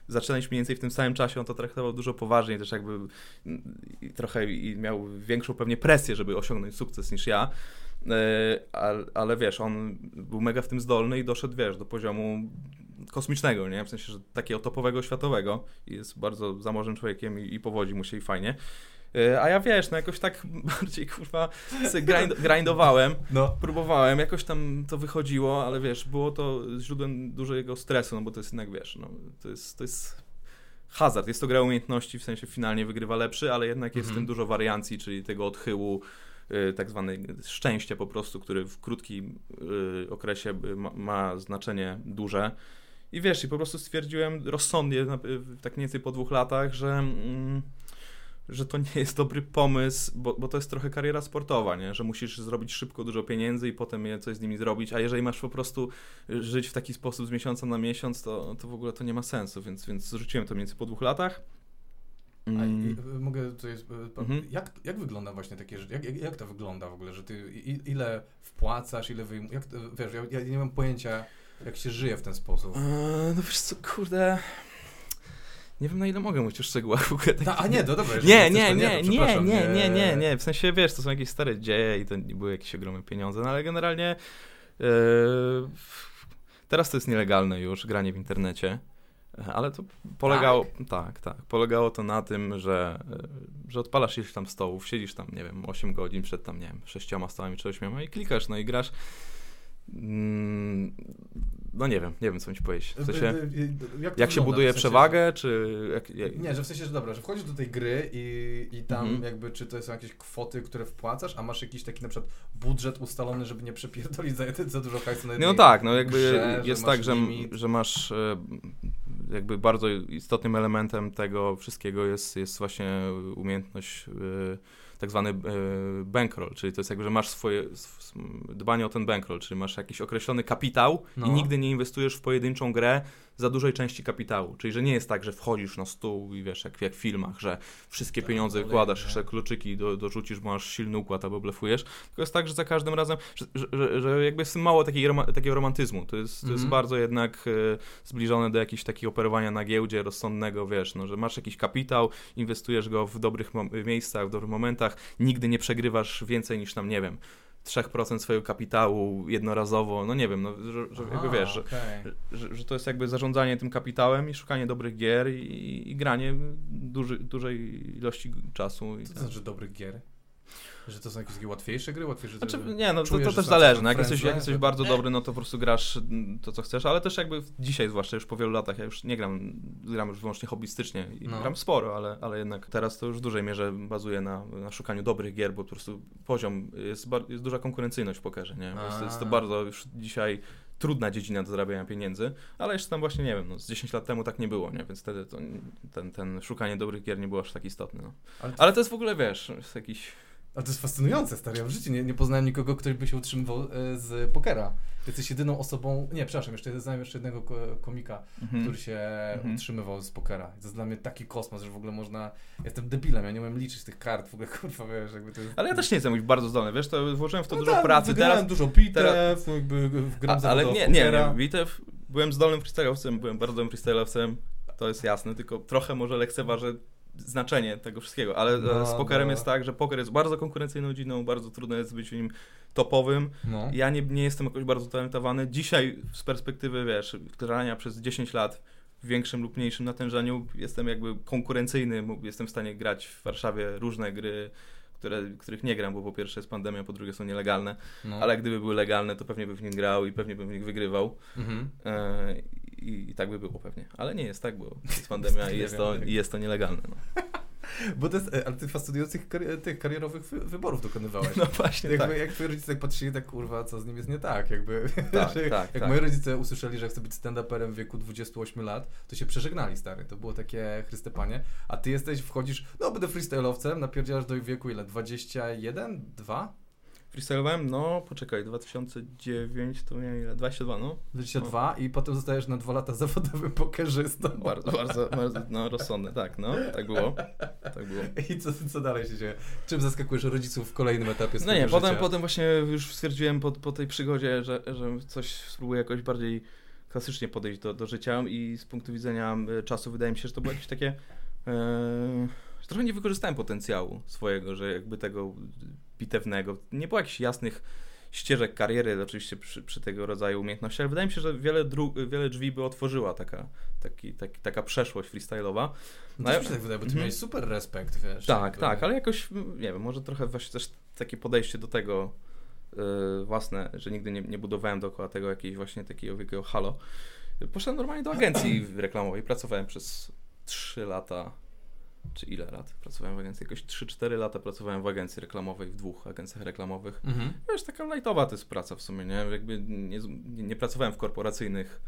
[SPEAKER 2] zaczynaliśmy mniej więcej w tym samym czasie, on to traktował dużo poważniej, też jakby trochę miał większą pewnie presję, żeby osiągnąć sukces niż ja. E, ale, ale wiesz, on był mega w tym zdolny i doszedł, wiesz, do poziomu kosmicznego, nie? W sensie, że takiego topowego, światowego. Jest bardzo zamożnym człowiekiem i, i powodzi mu się i fajnie. E, a ja wiesz, no jakoś tak bardziej kurwa grind, grindowałem, no. próbowałem, jakoś tam to wychodziło, ale wiesz, było to źródłem dużego stresu, no bo to jest jednak, wiesz, no, to jest, to jest hazard, jest to gra umiejętności, w sensie finalnie wygrywa lepszy, ale jednak jest mhm. w tym mhm. dużo wariancji, czyli tego odchyłu, tak zwane szczęście po prostu, który w krótkim y, okresie ma, ma znaczenie duże. I wiesz, i po prostu stwierdziłem rozsądnie, tak mniej więcej po dwóch latach, że... Mm, że to nie jest dobry pomysł, bo, bo to jest trochę kariera sportowa, nie? że musisz zrobić szybko dużo pieniędzy i potem je coś z nimi zrobić, a jeżeli masz po prostu żyć w taki sposób z miesiąca na miesiąc, to, to w ogóle to nie ma sensu, więc, więc zrzuciłem to mniej więcej po dwóch latach.
[SPEAKER 1] Mm. A, mogę tutaj, mhm. jak, jak wygląda właśnie takie rzeczy, jak, jak, jak, to wygląda w ogóle, że ty ile wpłacasz, ile wyjmujesz, wiesz, ja, ja, nie mam pojęcia, jak się żyje w ten sposób.
[SPEAKER 2] Eee, no wiesz co, kurde... Nie wiem na ile mogę mówić o szczegółach w ogóle.
[SPEAKER 1] Tak, a nie, to dobra.
[SPEAKER 2] Nie, nie, nie, nie, nie, nie, nie, nie. W sensie wiesz, to są jakieś stare dzieje i to nie były jakieś ogromne pieniądze, no ale generalnie yy, teraz to jest nielegalne już, granie w internecie. Ale to polegało, tak? tak, tak, polegało to na tym, że, e, że odpalasz ileś tam stołów, siedzisz tam, nie wiem, 8 godzin przed tam, nie wiem, sześcioma stołami czy ośmioma i klikasz, no i grasz. Mm, no nie wiem, nie wiem co mi powiedzieć. W sensie, jak, jak się buduje w sensie, przewagę, czy... Jak, jak...
[SPEAKER 1] Nie, że w sensie, że dobra, że wchodzisz do tej gry i, i tam mhm. jakby, czy to są jakieś kwoty, które wpłacasz, a masz jakiś taki na przykład budżet ustalony, żeby nie przepierdolić za, za dużo hajsu na
[SPEAKER 2] No tak, no jakby grze, jest tak, że, że masz e, jakby bardzo istotnym elementem tego wszystkiego jest, jest właśnie umiejętność e, tak zwany e, bankroll, czyli to jest jakby, że masz swoje dbanie o ten bankroll, czyli masz jakiś określony kapitał no. i nigdy nie inwestujesz w pojedynczą grę za dużej części kapitału. Czyli, że nie jest tak, że wchodzisz na stół i wiesz, jak, jak w filmach, że wszystkie tak, pieniądze wkładasz, jeszcze kluczyki do, dorzucisz, bo masz silny układ albo blefujesz. Tylko jest tak, że za każdym razem, że, że, że jakby jest mało takiej, takiego romantyzmu. To jest, to jest mhm. bardzo jednak e, zbliżone do jakichś takich operowania na giełdzie rozsądnego, wiesz, no, że masz jakiś kapitał, inwestujesz go w dobrych miejscach, w dobrych momentach, nigdy nie przegrywasz więcej niż tam, nie wiem, 3% swojego kapitału jednorazowo, no nie wiem, no, że, że Aha, jakby wiesz, okay. że, że, że, to jest jakby zarządzanie tym kapitałem i szukanie dobrych gier i, i granie duży, dużej ilości czasu.
[SPEAKER 1] Co to znaczy dobrych gier? Że to są jakieś takie łatwiejsze gry? Łatwiejsze,
[SPEAKER 2] znaczy, nie, no czujesz, to, to też zależy. No, jak jesteś, jak jesteś bardzo dobry, no to po prostu grasz to, co chcesz, ale też jakby dzisiaj, zwłaszcza już po wielu latach, ja już nie gram, gram już wyłącznie hobbystycznie i no. gram sporo, ale, ale jednak teraz to już w dużej mierze bazuje na, na szukaniu dobrych gier, bo po prostu poziom, jest, jest duża konkurencyjność w pokerze, nie? Jest, jest to bardzo już dzisiaj trudna dziedzina do zarabiania pieniędzy, ale jeszcze tam właśnie, nie wiem, no, z 10 lat temu tak nie było, nie? Więc wtedy to, ten, ten szukanie dobrych gier nie było aż tak istotne, no. ale, to... ale to jest w ogóle, wiesz, jest jakiś
[SPEAKER 1] ale to jest fascynujące, stary. Ja w życiu nie, nie poznałem nikogo, ktoś by się utrzymywał e, z pokera. Jesteś jedyną osobą, nie, przepraszam, jeszcze znałem jeszcze jednego komika, mhm. który się mhm. utrzymywał z pokera. To jest dla mnie taki kosmos, że w ogóle można, jestem debilem, ja nie umiem liczyć tych kart, w ogóle kurwa, wiesz, jakby to jest...
[SPEAKER 2] Ale ja też nie jestem bardzo zdolny, wiesz, to włożyłem w to no dużo tak, pracy.
[SPEAKER 1] Teraz dużo bitew, teraz... jakby gram A,
[SPEAKER 2] Ale nie, nie, nie, bitew, byłem zdolnym freestyle'owcem, byłem bardzo dobrym freestyle'owcem, to jest jasne, tylko trochę może lekceważę znaczenie tego wszystkiego, ale no, z pokerem no. jest tak, że poker jest bardzo konkurencyjną dziedziną, bardzo trudno jest być w nim topowym. No. Ja nie, nie jestem jakoś bardzo talentowany. Dzisiaj z perspektywy, wiesz, grania przez 10 lat w większym lub mniejszym natężeniu jestem jakby konkurencyjny, jestem w stanie grać w Warszawie różne gry, które, których nie gram, bo po pierwsze jest pandemia, po drugie są nielegalne, no. ale gdyby były legalne, to pewnie bym w nich grał i pewnie bym w nich wygrywał. Mhm. E, i, i, tak by było pewnie. Ale nie jest tak, bo jest pandemia i jest to, i jest to nielegalne. No.
[SPEAKER 1] Bo to jest, e, ale ty fascynujących kari tych karierowych wy wyborów dokonywałeś.
[SPEAKER 2] No właśnie,
[SPEAKER 1] jakby,
[SPEAKER 2] tak.
[SPEAKER 1] Jak twoi rodzice tak patrzyli, tak kurwa, co z nim jest nie tak, jakby. Tak, tak, jak tak. moi rodzice usłyszeli, że chcę być stand-uperem w wieku 28 lat, to się przeżegnali, stary. To było takie chrystepanie. A ty jesteś, wchodzisz, no będę freestyle'owcem, napierdzielasz do wieku ile? 21? 2?
[SPEAKER 2] Freestylowałem, no poczekaj, 2009 to miałem ile? 22, no.
[SPEAKER 1] 22 no. i potem zostajesz na dwa lata zawodowym pokerzystą.
[SPEAKER 2] Bardzo, bardzo, bardzo, no rozsądne, tak, no, tak było, tak było.
[SPEAKER 1] I co, co dalej się dzieje? Czym zaskakujesz rodziców w kolejnym etapie
[SPEAKER 2] No nie, potem, potem właśnie już stwierdziłem po, po tej przygodzie, że, że coś spróbuję jakoś bardziej klasycznie podejść do, do życia i z punktu widzenia czasu wydaje mi się, że to było jakieś takie... Yy, trochę nie wykorzystałem potencjału swojego, że jakby tego bitewnego. Nie było jakichś jasnych ścieżek kariery oczywiście przy, przy, tego rodzaju umiejętnościach, ale wydaje mi się, że wiele, wiele drzwi by otworzyła taka, taki, taki, taka przeszłość freestyle'owa.
[SPEAKER 1] No, no mi się tak wydaje, bo ty mm. miałeś super respekt, wiesz.
[SPEAKER 2] Tak, jakby... tak, ale jakoś, nie wiem, może trochę właśnie też takie podejście do tego yy, własne, że nigdy nie, nie budowałem dookoła tego jakiejś właśnie takiego wielkiego halo. Poszedłem normalnie do agencji reklamowej, pracowałem przez 3 lata czy ile lat pracowałem w agencji? Jakoś 3-4 lata pracowałem w agencji reklamowej, w dwóch agencjach reklamowych. Mhm. Wiesz, taka lightowa to jest praca w sumie, nie? Jakby nie, nie pracowałem w korporacyjnych,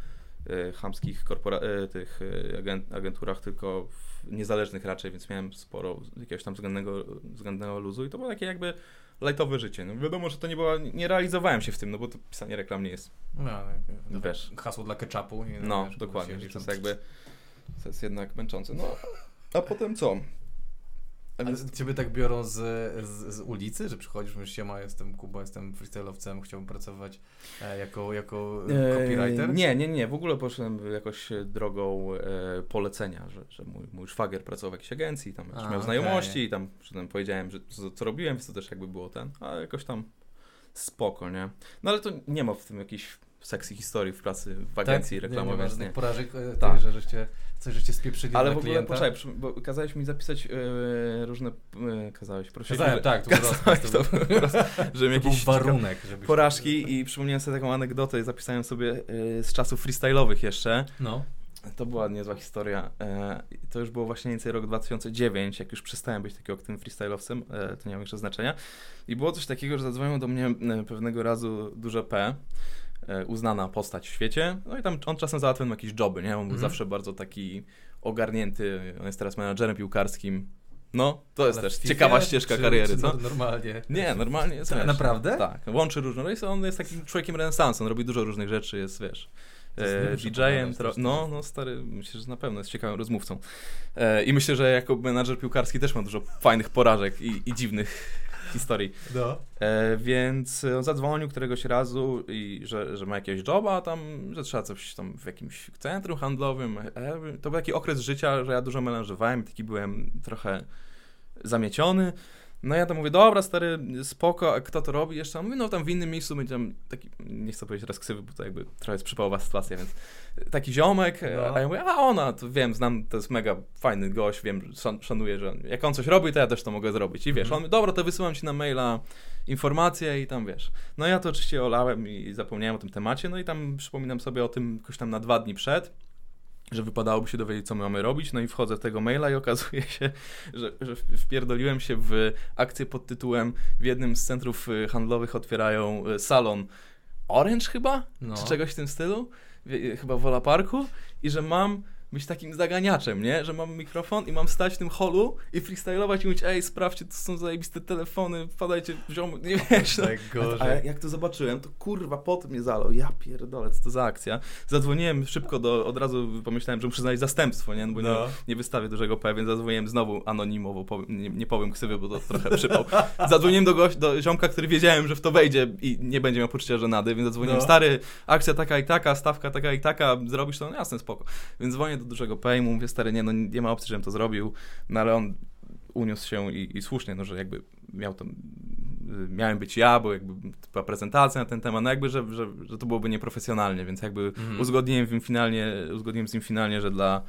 [SPEAKER 2] e, chamskich korpora e, tych e, agent, agenturach, tylko w niezależnych raczej, więc miałem sporo jakiegoś tam względnego, względnego luzu i to było takie jakby lightowe życie. No wiadomo, że to nie było, nie realizowałem się w tym, no bo to pisanie reklam nie jest, no,
[SPEAKER 1] no, wiesz. Hasło dla ketchupu.
[SPEAKER 2] no, no wiesz, dokładnie, to jest jakby, to jest jednak męczące. No, a potem co?
[SPEAKER 1] Ale ciebie tak biorą z, z, z, ulicy, że przychodzisz, mówisz, siema, jestem Kuba, jestem freestyle'owcem, chciałbym pracować e, jako, jako e, copywriter?
[SPEAKER 2] nie, nie, nie, w ogóle poszedłem jakoś drogą e, polecenia, że, że mój, mój szwagier pracował w jakiejś agencji, tam A, miał znajomości okay. i tam potem powiedziałem, że co, co robiłem, więc to też jakby było ten, a jakoś tam spoko, nie? No ale to nie ma w tym jakiejś sexy historii w pracy w agencji tak? reklamowej.
[SPEAKER 1] Nie, nie ma porażek, e, tak. że żeście coś żeście spieprzyli
[SPEAKER 2] Ale w
[SPEAKER 1] ogóle,
[SPEAKER 2] poczekaj, bo kazałeś mi zapisać yy, różne, yy, kazałeś, prosiłeś.
[SPEAKER 1] Kazałem, tak, to, kazałeś, to, to,
[SPEAKER 2] żebym jakiś
[SPEAKER 1] warunek,
[SPEAKER 2] żeby porażki i przypomniałem sobie taką anegdotę i zapisałem sobie yy, z czasów freestyle'owych jeszcze. No. To była niezła historia. To już było właśnie mniej więcej rok 2009, jak już przestałem być takim aktywnym freestyle'owcem, to nie ma większego znaczenia. I było coś takiego, że zadzwonił do mnie pewnego razu duże P, uznana postać w świecie. No i tam on czasem załatwiał jakieś joby, nie? On był mm. zawsze bardzo taki ogarnięty. On jest teraz menadżerem piłkarskim. No, to jest Ale też ciekawa ścieżka
[SPEAKER 1] czy,
[SPEAKER 2] kariery,
[SPEAKER 1] czy
[SPEAKER 2] co?
[SPEAKER 1] normalnie?
[SPEAKER 2] Nie, normalnie jest.
[SPEAKER 1] Tak, naprawdę?
[SPEAKER 2] Tak, łączy różne. No on jest takim człowiekiem renesansu, on robi dużo różnych rzeczy, jest, wiesz, e, DJ-em, no, no stary, myślę, że na pewno jest ciekawym rozmówcą. E, I myślę, że jako menadżer piłkarski też ma dużo fajnych porażek i, i dziwnych historii. No. E, więc on zadzwonił któregoś razu i że, że ma jakiegoś joba tam, że trzeba coś tam w jakimś centrum handlowym. E, to był taki okres życia, że ja dużo melanżowałem, taki byłem trochę zamieciony. No ja tam mówię, dobra stary, spoko, a kto to robi jeszcze? Mówię, no tam w innym miejscu będzie taki, nie chcę powiedzieć raz ksywy, bo to jakby trochę jest przypałowa sytuacja, więc taki ziomek, no. a ja mówię, a ona, to wiem, znam, to jest mega fajny gość, wiem, szan szanuję, że jak on coś robi, to ja też to mogę zrobić. I wiesz, mm. on dobra, to wysyłam ci na maila informacje i tam wiesz. No ja to oczywiście olałem i zapomniałem o tym temacie, no i tam przypominam sobie o tym jakoś tam na dwa dni przed że wypadałoby się dowiedzieć, co my mamy robić, no i wchodzę w tego maila i okazuje się, że, że wpierdoliłem się w akcję pod tytułem w jednym z centrów y, handlowych otwierają y, salon Orange chyba? No. Czy czegoś w tym stylu? Chyba w Wola Parku. I że mam być takim zaganiaczem, nie? Że mam mikrofon i mam stać w tym holu i freestylować i mówić, ej, sprawdźcie, to są zajebiste telefony, wpadajcie w ziomu, nie wiesz. No. A, a jak to zobaczyłem, to kurwa, pot mnie zalał, ja pierdolę, co to za akcja. Zadzwoniłem szybko do, od razu pomyślałem, że muszę znaleźć zastępstwo, nie? No bo no. nie, nie wystawię dużego P, więc zadzwoniłem znowu anonimowo, powiem, nie, nie powiem ksywy, bo to trochę przypał. Zadzwoniłem do, goś, do ziomka, który wiedziałem, że w to wejdzie i nie będzie miał poczucia żenady, więc zadzwoniłem, no. stary, akcja taka i taka, stawka taka i taka, zrobisz to? No jasne, spoko. Więc dzwonię do dużego paymu, mówię, stary, nie, no nie ma opcji, żebym to zrobił, no ale on uniósł się i, i słusznie, no, że jakby miał to, miałem być ja, bo jakby była prezentacja na ten temat, no jakby, że, że, że to byłoby nieprofesjonalnie, więc jakby mhm. uzgodniłem, finalnie, uzgodniłem z nim finalnie, że dla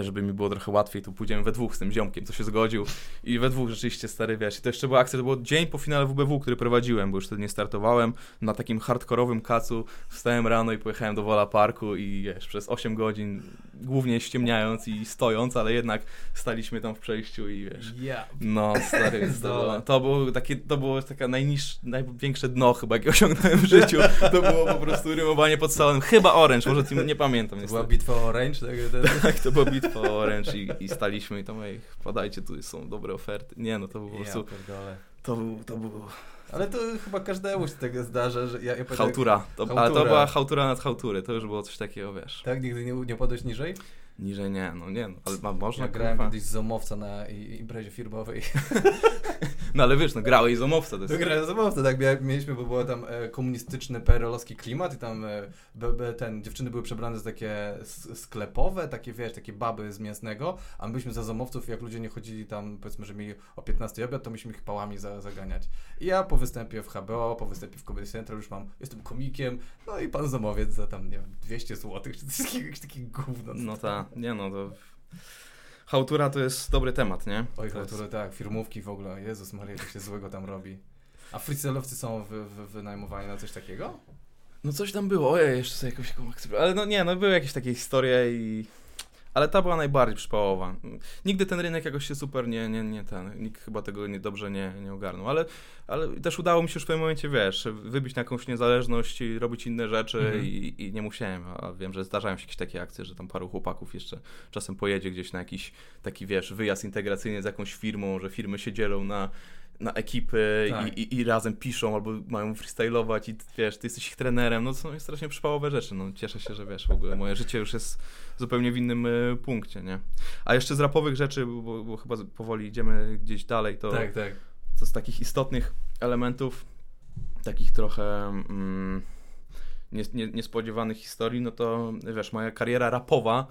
[SPEAKER 2] żeby mi było trochę łatwiej, to pójdziemy we dwóch z tym ziomkiem, co się zgodził. I we dwóch rzeczywiście, stary, wiesz. I to jeszcze była akcja, to był dzień po finale WBW, który prowadziłem, bo już wtedy nie startowałem. Na takim hardkorowym kacu wstałem rano i pojechałem do Wola Parku i wiesz, przez 8 godzin, głównie ściemniając i stojąc, ale jednak staliśmy tam w przejściu i wiesz. Yeah. No, stary, to, było, to było takie, to było taka najniższe, największe dno chyba, jakie osiągnąłem w życiu. To było po prostu rymowanie pod salem. Chyba Orange, może nie pamiętam.
[SPEAKER 1] To była bitwa Orange?
[SPEAKER 2] Tak, tak to była bitwa Orange i, i staliśmy i tam, ej, podajcie, tu są dobre oferty. Nie, no to było po prostu... to, był, to było...
[SPEAKER 1] Ale to chyba każdemu się tego zdarza, że ja, ja
[SPEAKER 2] Hałtura. To, hałtura. Ale to była hałtura nad hałtury, to już było coś takiego, wiesz.
[SPEAKER 1] Tak? Nigdy nie, nie padłeś niżej?
[SPEAKER 2] Niżej nie, no nie, no, ale ma, można.
[SPEAKER 1] Ja grałem kiedyś z Zomowca na imprezie firmowej.
[SPEAKER 2] no ale wiesz, no grałeś Zomowca. To
[SPEAKER 1] jest... No, grałem Zomowca, tak, mieliśmy, bo był tam e, komunistyczny, perelowski klimat i tam e, be, be, ten, dziewczyny były przebrane za takie sklepowe, takie wiesz, takie baby z mięsnego, a my byliśmy za Zomowców jak ludzie nie chodzili tam, powiedzmy, że mieli o 15 obiad, to myśmy ich pałami za, zaganiać. I ja po występie w HBO, po występie w Comedy Central już mam, jestem komikiem, no i pan Zomowiec za tam, nie wiem, 200 zł, czy jakieś takie gówno.
[SPEAKER 2] No tak nie no, to... Hałtura to jest dobry temat, nie?
[SPEAKER 1] Oj, hałtura, jest... tak, firmówki w ogóle, Jezus Maria, co się złego tam robi. A freestylowcy są wy, wy, wynajmowani na coś takiego?
[SPEAKER 2] No coś tam było, ojej, jeszcze sobie jakąś... Ale no nie, no były jakieś takie historie i ale ta była najbardziej przypałowa. Nigdy ten rynek jakoś się super nie, nie, nie ten, nikt chyba tego nie, dobrze nie, nie ogarnął, ale, ale też udało mi się już w pewnym momencie, wiesz, wybić na jakąś niezależność i robić inne rzeczy mhm. i, i nie musiałem, a wiem, że zdarzają się jakieś takie akcje, że tam paru chłopaków jeszcze czasem pojedzie gdzieś na jakiś taki, wiesz, wyjazd integracyjny z jakąś firmą, że firmy się dzielą na na ekipy tak. i, i, i, razem piszą albo mają freestylować i wiesz, ty jesteś ich trenerem, no to są strasznie przypałowe rzeczy, no cieszę się, że wiesz, w ogóle moje życie już jest zupełnie w innym y, punkcie, nie? A jeszcze z rapowych rzeczy, bo, bo, chyba powoli idziemy gdzieś dalej, to,
[SPEAKER 1] tak, tak.
[SPEAKER 2] to z takich istotnych elementów, takich trochę mm, nie, nie, niespodziewanych historii, no to wiesz, moja kariera rapowa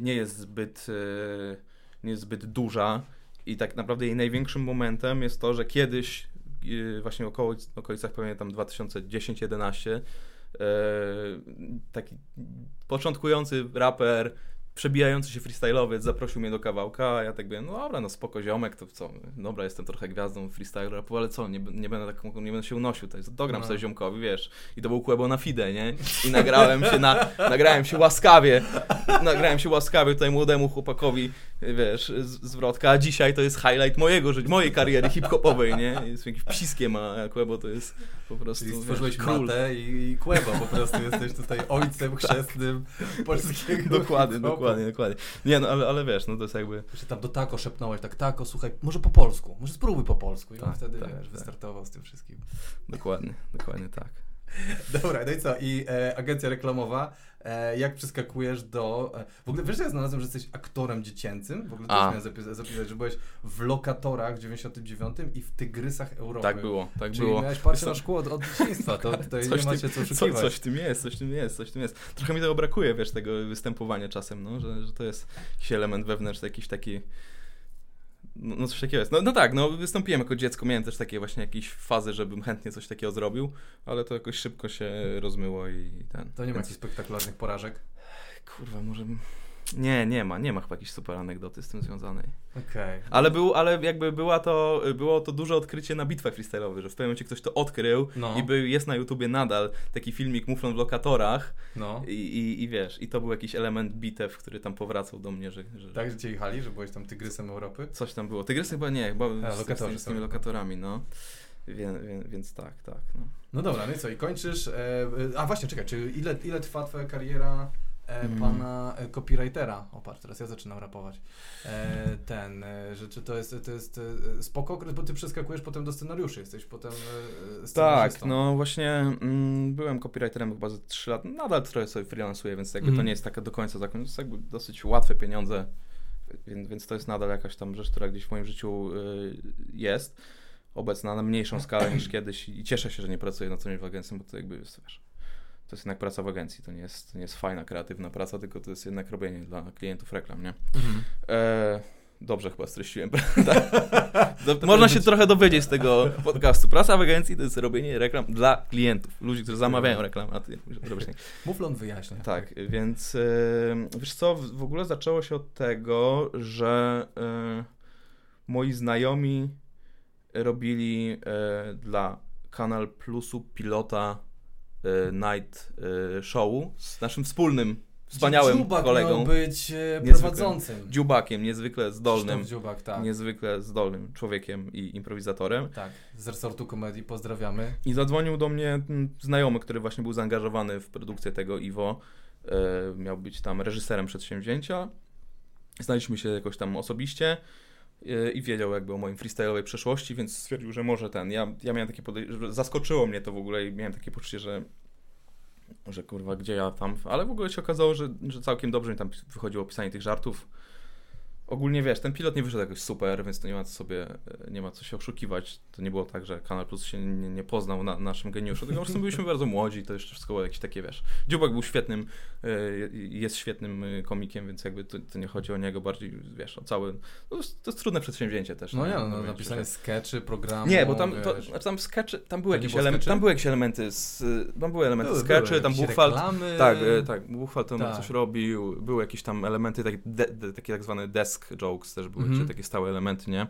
[SPEAKER 2] nie jest zbyt, y, nie jest zbyt duża, i tak naprawdę jej największym momentem jest to, że kiedyś, yy, właśnie około, okolicach pamiętam 2010-11, yy, taki początkujący raper przebijający się freestyle'owiec zaprosił mnie do kawałka, a ja tak byłem, no dobra, no spoko ziomek, to co, dobra, jestem trochę gwiazdą freestyle rapu, ale co, nie, nie będę tak, nie będę się unosił, to jest, dogram no. sobie ziomkowi, wiesz, i to był Kłebo na fide, nie, i nagrałem się na, nagrałem się łaskawie, nagrałem się łaskawie tutaj młodemu chłopakowi, wiesz, zwrotka, a dzisiaj to jest highlight mojego życia, mojej kariery hip-hopowej, nie, jest jakimś psiskiem, a Kłebo to jest po prostu,
[SPEAKER 1] Czyli stworzyłeś wiesz, i, i Kłebo, po prostu jesteś tutaj ojcem chrzestnym polskiego
[SPEAKER 2] Dokładnie, dokładnie dokładnie, dokładnie. Nie, no ale, ale wiesz, no to jest jakby...
[SPEAKER 1] Jeszcze tam do tako szepnąłeś, tak tako, słuchaj, może po polsku, może spróbuj po polsku. I tak, on wtedy, tak, wiesz, tak. wystartował z tym wszystkim.
[SPEAKER 2] Dokładnie, dokładnie tak.
[SPEAKER 1] Dobra, no i co? I e, agencja reklamowa, e, jak przeskakujesz do... E, w ogóle wiesz, że ja znalazłem, że jesteś aktorem dziecięcym? W ogóle też miałem zapisać, zapisać, że byłeś w Lokatorach w 99 i w Tygrysach Europy.
[SPEAKER 2] Tak było, tak
[SPEAKER 1] Czyli
[SPEAKER 2] było.
[SPEAKER 1] miałeś parcie na szkło od, od dzieciństwa, to tutaj coś nie macie co oszukiwać.
[SPEAKER 2] Co, coś w tym jest, coś w tym jest, coś w tym jest. Trochę mi tego brakuje, wiesz, tego występowania czasem, no, że, że to jest jakiś element wewnętrzny, jakiś taki no, no coś takiego jest. No, no tak, no wystąpiłem jako dziecko, miałem też takie właśnie jakieś fazy, żebym chętnie coś takiego zrobił, ale to jakoś szybko się rozmyło i ten.
[SPEAKER 1] To nie ma jakichś spektakularnych porażek?
[SPEAKER 2] Kurwa, może nie, nie ma, nie ma chyba jakiejś super anegdoty z tym związanej.
[SPEAKER 1] Okay.
[SPEAKER 2] Ale, był, ale jakby była to, było to duże odkrycie na bitwach freestyle'owych, że w pewnym momencie ktoś to odkrył no. i by, jest na YouTubie nadal taki filmik Muflon w lokatorach no. I, i, i wiesz, i to był jakiś element bitew, który tam powracał do mnie, że... że
[SPEAKER 1] tak, że cię jechali, że byłeś tam tygrysem Europy?
[SPEAKER 2] Coś tam było. Tygrysem chyba nie, chyba
[SPEAKER 1] A, z,
[SPEAKER 2] z, z, tymi lokatorami, no. Więc, więc, więc tak, tak. No.
[SPEAKER 1] no dobra, no i co, i kończysz. E, a właśnie, czekaj, czy ile, ile trwa Twoja kariera e, mm. pana e, copywritera? O, teraz ja zaczynam rapować. E, ten, e, że czy to jest, to jest spoko, bo ty przeskakujesz potem do scenariuszy, jesteś potem
[SPEAKER 2] Tak, no właśnie mm, byłem copywriterem chyba za 3 lata, nadal trochę sobie freelansuję, więc jakby mm. to mhm. nie jest taka do końca zakon, to jest jakby dosyć łatwe pieniądze, więc, więc to jest nadal jakaś tam rzecz, która gdzieś w moim życiu y, jest obecna na mniejszą skalę niż kiedyś i cieszę się, że nie pracuję na co dzień w agencji, bo to jakby jest, wiesz, to jest jednak praca w agencji, to nie jest, to nie jest fajna, kreatywna praca, tylko to jest jednak robienie dla klientów reklam, nie? Mhm. E, dobrze chyba streściłem, prawda? Można się trochę dowiedzieć z tego podcastu. Praca w agencji to jest robienie reklam dla klientów, ludzi, którzy zamawiają reklam, a ty robisz nie.
[SPEAKER 1] Muflon wyjaśnia.
[SPEAKER 2] Tak, więc e, wiesz co, w ogóle zaczęło się od tego, że e, moi znajomi robili e, dla Kanal Plusu pilota Night e, Show z naszym wspólnym, wspaniałym
[SPEAKER 1] Dziubak
[SPEAKER 2] kolegą.
[SPEAKER 1] miał być e, prowadzącym.
[SPEAKER 2] Dziubakiem, niezwykle zdolnym.
[SPEAKER 1] Dziubak, tak.
[SPEAKER 2] Niezwykle zdolnym człowiekiem i improwizatorem.
[SPEAKER 1] Tak, z resortu komedii, pozdrawiamy.
[SPEAKER 2] I zadzwonił do mnie znajomy, który właśnie był zaangażowany w produkcję tego Iwo. E, miał być tam reżyserem przedsięwzięcia. Znaliśmy się jakoś tam osobiście i wiedział jakby o moim freestyle'owej przeszłości, więc stwierdził, że może ten. Ja, ja miałem takie podejrzenie, zaskoczyło mnie to w ogóle i miałem takie poczucie, że że kurwa, gdzie ja tam, ale w ogóle się okazało, że, że całkiem dobrze mi tam wychodziło pisanie tych żartów ogólnie wiesz, ten pilot nie wyszedł jakoś super, więc to nie ma co sobie, e, nie ma co się oszukiwać. To nie było tak, że Kanal Plus się nie, nie poznał na naszym geniuszu, tylko po prostu byliśmy bardzo młodzi, to jeszcze wszystko było jakieś takie, wiesz. Dziubak był świetnym, e, jest świetnym e, komikiem, więc jakby to, to nie chodzi o niego, bardziej, wiesz, o cały, to jest, to jest trudne przedsięwzięcie też.
[SPEAKER 1] No nie, no, no napisanie sketchy, programu,
[SPEAKER 2] Nie, bo tam, to, znaczy tam sketchy, tam były jakieś elementy, tam były jakieś elementy, z, tam były elementy były, sketchy, były, tam Buchwald, tak, tak, Buchwald tam tak. coś robił, były jakieś tam elementy, takie, de, de, takie tak zwane desk desk jokes też były, -hmm. takie stałe elementy, nie? E,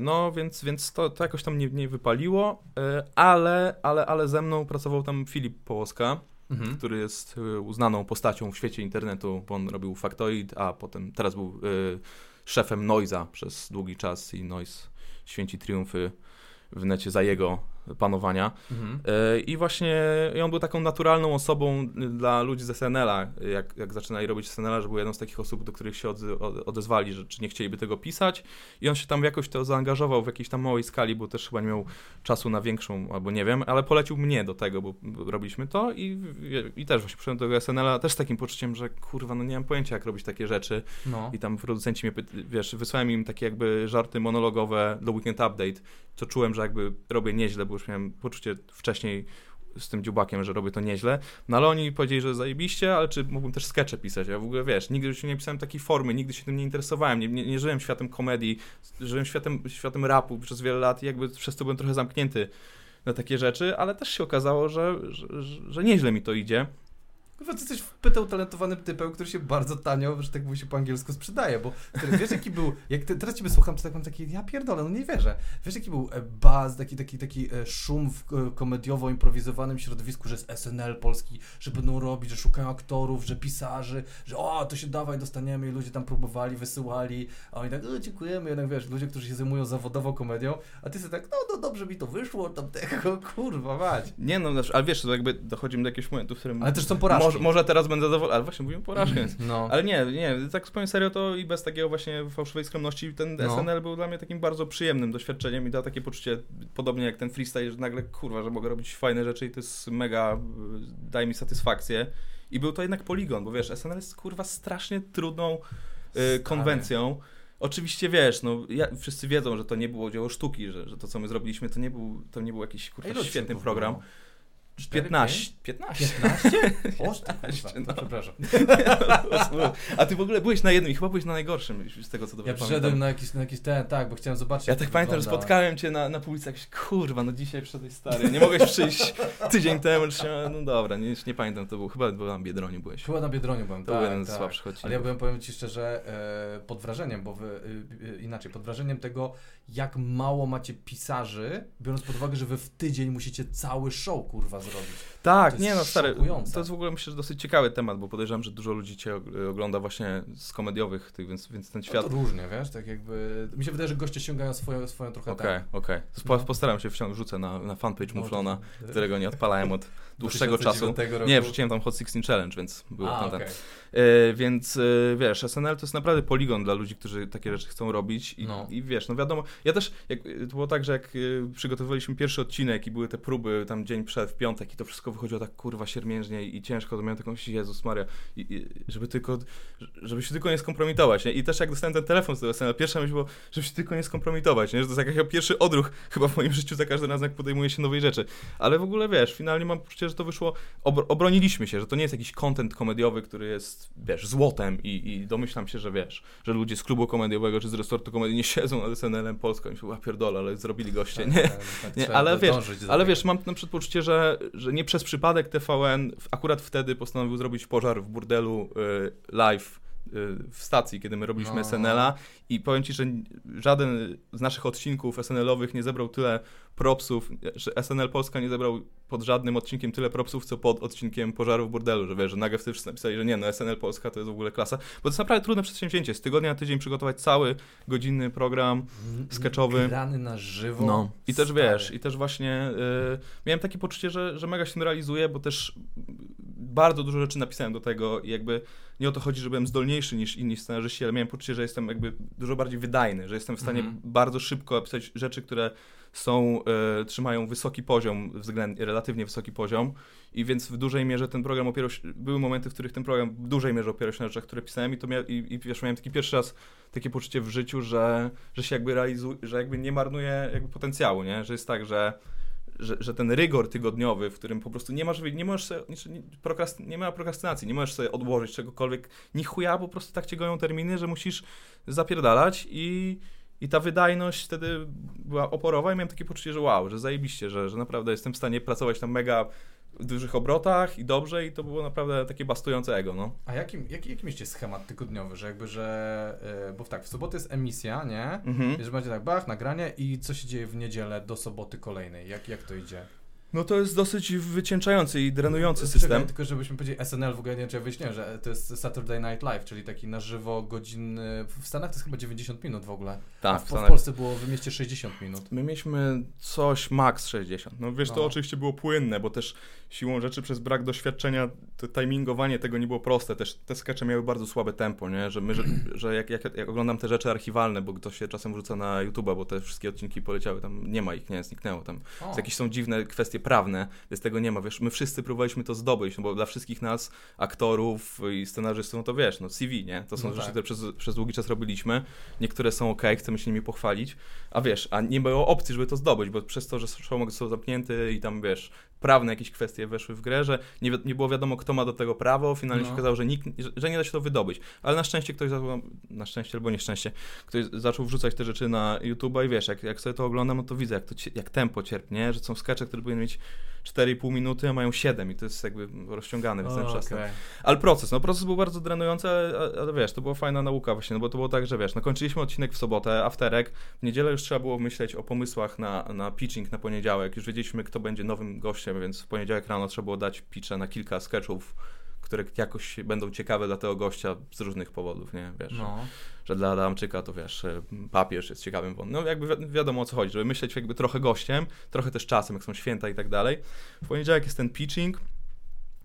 [SPEAKER 2] no, więc, więc to, to jakoś tam nie, nie wypaliło, e, ale, ale, ale ze mną pracował tam Filip Połoska, mhm. który jest e, uznaną postacią w świecie internetu, bo on robił Factoid, a potem teraz był szefem Noiza przez długi czas i Noise święci triumfy w necie za jego panowania. Mhm. E, I właśnie on był taką naturalną osobą dla ludzi z SNL-a, jak, jak zaczynali robić SNL-a, że był jedną z takich osób, do których się odezwali, że czy nie chcieliby tego pisać. I on się tam jakoś to zaangażował w jakiejś tam małej skali, bo też chyba nie miał czasu na większą, albo nie wiem, ale polecił mnie do tego, bo robiliśmy to i, i też właśnie przyszedłem do tego SNL-a też z takim poczuciem, że kurwa, no nie mam pojęcia, jak robić takie rzeczy. No. I tam producenci mnie, wiesz, wysłałem im takie jakby żarty monologowe do Weekend Update, co czułem, że jakby robię nieźle, bo już miałem poczucie wcześniej z tym dziubakiem, że robię to nieźle. No ale oni powiedzieli, że zajebiście, ale czy mógłbym też skecze pisać? Ja w ogóle, wiesz, nigdy się nie pisałem takiej formy, nigdy się tym nie interesowałem, nie, nie, nie żyłem światem komedii, żyłem światem, światem rapu przez wiele lat i jakby przez to byłem trochę zamknięty na takie rzeczy, ale też się okazało, że, że, że nieźle mi to idzie.
[SPEAKER 1] Chyba ty jesteś pytał talentowanym typem, który się bardzo tanio, że tak mówi się po angielsku, sprzedaje, bo wiesz jaki był, jak te, teraz ciebie słucham, to tak mam taki, ja pierdolę, no nie wierzę. Wiesz jaki był e, buzz, taki, taki, taki e, szum w e, komediowo-improwizowanym środowisku, że jest SNL polski, że będą robić, że szukają aktorów, że pisarzy, że o, to się dawaj, dostaniemy i ludzie tam próbowali, wysyłali, a oni tak, no dziękujemy, jednak wiesz, ludzie, którzy się zajmują zawodowo komedią, a ty sobie tak, no, no dobrze mi to wyszło, tam tego, kurwa, mać.
[SPEAKER 2] Nie no, ale wiesz, to jakby dochodzimy do jakiegoś momentu, w którym...
[SPEAKER 1] Ale też są porażki
[SPEAKER 2] może, może teraz będę zadowolony, ale właśnie mówimy porażkę. No. Ale nie, nie, tak powiem serio, to i bez takiego właśnie fałszywej skromności ten no. SNL był dla mnie takim bardzo przyjemnym doświadczeniem i dał takie poczucie, podobnie jak ten freestyle, że nagle kurwa, że mogę robić fajne rzeczy i to jest mega, daje mi satysfakcję. I był to jednak poligon, bo wiesz, SNL jest kurwa strasznie trudną y, konwencją. Oczywiście wiesz, no ja, wszyscy wiedzą, że to nie było dzieło sztuki, że, że to co my zrobiliśmy to nie był, to nie był jakiś kurwa świetny program. 15. 15?
[SPEAKER 1] 15? O, no. przepraszam.
[SPEAKER 2] A ty w ogóle byłeś na jednym i chyba byłeś na najgorszym z tego co dobrze
[SPEAKER 1] Ja przyszedłem na jakiś, na jakiś ten, tak, bo chciałem zobaczyć.
[SPEAKER 2] Ja tak pamiętam, że spotkałem cię na, na jakiś, kurwa, no dzisiaj przyszedłeś stary, nie mogłeś przyjść tydzień temu, czy, no dobra, nie, nie pamiętam, to był, chyba był na Biedroniu byłeś.
[SPEAKER 1] Chyba na Biedroniu byłem,
[SPEAKER 2] to
[SPEAKER 1] tak,
[SPEAKER 2] był jeden
[SPEAKER 1] tak.
[SPEAKER 2] z słabszych odcinków.
[SPEAKER 1] Ale ja byłem, powiem ci szczerze, e, pod wrażeniem, bo wy, e, inaczej, pod wrażeniem tego, jak mało macie pisarzy, biorąc pod uwagę, że wy w tydzień musicie cały show, kurwa, zrobić.
[SPEAKER 2] Tak, nie no stary, to jest w ogóle myślę, że dosyć ciekawy temat, bo podejrzewam, że dużo ludzi cię ogląda właśnie z komediowych tych, więc, więc ten świat...
[SPEAKER 1] No to różnie, wiesz, tak jakby, mi się wydaje, że goście ściągają swoją, swoją trochę
[SPEAKER 2] Okej, okay, okej. Okay. No. Postaram się wciągnąć, wrzucę na, na fanpage no, Muflona, którego nie odpalałem od dłuższego czasu. Roku. Nie, wrzuciłem tam Hot 16 Challenge, więc było A, okay. E, więc e, wiesz, SNL to jest naprawdę poligon dla ludzi, którzy takie rzeczy chcą robić i, no. i wiesz, no wiadomo, ja też, jak, to było tak, że jak e, przygotowywaliśmy pierwszy odcinek i były te próby tam dzień przed, w piątek i to wszystko wychodziło tak kurwa siermiężnie i ciężko, to miałem taką, Jezus Maria, i, i, żeby tylko, żeby się tylko nie skompromitować, nie? I też jak dostałem ten telefon z tego SNL, pierwsza myśl było, żeby się tylko nie skompromitować, nie? Że to jest jakiś pierwszy odruch chyba w moim życiu za każdym razem, jak podejmuje się nowej rzeczy. Ale w ogóle wiesz, finalnie mam poczucie, że to wyszło, obroniliśmy się, że to nie jest jakiś content komediowy, który jest, wiesz, złotem i, i domyślam się, że wiesz, że ludzie z klubu komediowego czy z resortu komedii nie siedzą nad SNL-em Polską i się pierdolę, ale zrobili goście, tak, nie? Tak, tak, nie ale wiesz, ale wiesz, mam na przykład poczucie, że, że nie przez przypadek TVN akurat wtedy postanowił zrobić pożar w burdelu y, live w stacji, kiedy my robiliśmy no. SNL-a i powiem Ci, że żaden z naszych odcinków SNL-owych nie zebrał tyle propsów, że SNL Polska nie zebrał pod żadnym odcinkiem tyle propsów, co pod odcinkiem Pożaru w Burdelu, że wiesz, że nagle wszyscy napisali, że nie, no SNL Polska to jest w ogóle klasa, bo to jest naprawdę trudne przedsięwzięcie, z tygodnia na tydzień przygotować cały godzinny program sketchowy.
[SPEAKER 1] Grany na żywo.
[SPEAKER 2] No. I też wiesz, i też właśnie y, miałem takie poczucie, że, że mega się realizuje, bo też bardzo dużo rzeczy napisałem do tego i jakby nie o to chodzi, że byłem zdolniejszy niż inni scenarzyści, ale miałem poczucie, że jestem jakby dużo bardziej wydajny, że jestem w stanie mm -hmm. bardzo szybko opisać rzeczy, które są, e, trzymają wysoki poziom, względnie, relatywnie wysoki poziom i więc w dużej mierze ten program opierał się, były momenty, w których ten program w dużej mierze opierał się na rzeczach, które pisałem i to mia, i, i wiesz, miałem taki pierwszy raz takie poczucie w życiu, że, że się jakby realizuje, że jakby nie marnuje jakby potencjału, nie? Że jest tak, że że, że ten rygor tygodniowy, w którym po prostu nie masz, nie możesz sobie, nie, nie ma prokrastynacji, nie możesz sobie odłożyć czegokolwiek, ni chuja, po prostu tak cię goją terminy, że musisz zapierdalać i, i ta wydajność wtedy była oporowa i miałem takie poczucie, że wow, że zajebiście, że, że naprawdę jestem w stanie pracować tam mega w dużych obrotach i dobrze i to było naprawdę takie bastujące ego, no.
[SPEAKER 1] A jakim, jaki, jaki mieście schemat tygodniowy, że jakby, że, yy, bo tak, w sobotę jest emisja, nie? Mhm. Że będzie tak, bach, nagranie i co się dzieje w niedzielę do soboty kolejnej, jak, jak to idzie?
[SPEAKER 2] No to jest dosyć wycieńczający i drenujący system. Czekaj,
[SPEAKER 1] tylko żebyśmy powiedzieli, SNL w ogóle nie czy że to jest Saturday Night Live, czyli taki na żywo godzinny, w Stanach to jest chyba 90 minut w ogóle, tak, w, w, w Polsce było w mieście 60 minut.
[SPEAKER 2] My mieliśmy coś max 60. No wiesz, no. to oczywiście było płynne, bo też siłą rzeczy przez brak doświadczenia to timingowanie tego nie było proste. Też te skecze miały bardzo słabe tempo, nie? Że, my, że, że jak, jak, jak, oglądam te rzeczy archiwalne, bo to się czasem wrzuca na YouTube, bo te wszystkie odcinki poleciały, tam nie ma ich, nie, zniknęło tam. Jakieś są dziwne kwestie prawne, więc tego nie ma. Wiesz, my wszyscy próbowaliśmy to zdobyć, no bo dla wszystkich nas, aktorów i scenarzystów, no to wiesz, no CV, nie? To są no rzeczy, tak. które przez, przez długi czas robiliśmy. Niektóre są ok, chcemy się nimi pochwalić, a wiesz, a nie było opcji, żeby to zdobyć, bo przez to, że show są zamknięty i tam, wiesz, prawne jakieś kwestie weszły w grę, że nie, nie było wiadomo, kto ma do tego prawo, finalnie no. się okazało, że, nikt, że nie da się to wydobyć. Ale na szczęście ktoś, na szczęście albo nieszczęście, ktoś zaczął wrzucać te rzeczy na YouTube i wiesz, jak, jak sobie to oglądam, no to widzę, jak, to, jak tempo cierpnie, że są skacze, które powinny mieć 4,5 minuty, a mają 7 i to jest jakby rozciągane w ten czas. Okay. Ale proces, no proces był bardzo drenujący, ale, ale, wiesz, to była fajna nauka właśnie, no bo to było tak, że wiesz, no kończyliśmy odcinek w sobotę, afterek, w niedzielę już trzeba było myśleć o pomysłach na, na pitching na poniedziałek, już wiedzieliśmy, kto będzie nowym gościem, więc w poniedziałek rano trzeba było dać pitche na kilka sketchów, które jakoś będą ciekawe dla tego gościa z różnych powodów, nie, wiesz. No że dla Adamczyka to wiesz, e, papież jest ciekawym wątkiem. No jakby wi wiadomo o co chodzi, żeby myśleć jakby trochę gościem, trochę też czasem, jak są święta i tak dalej. W poniedziałek jest ten pitching,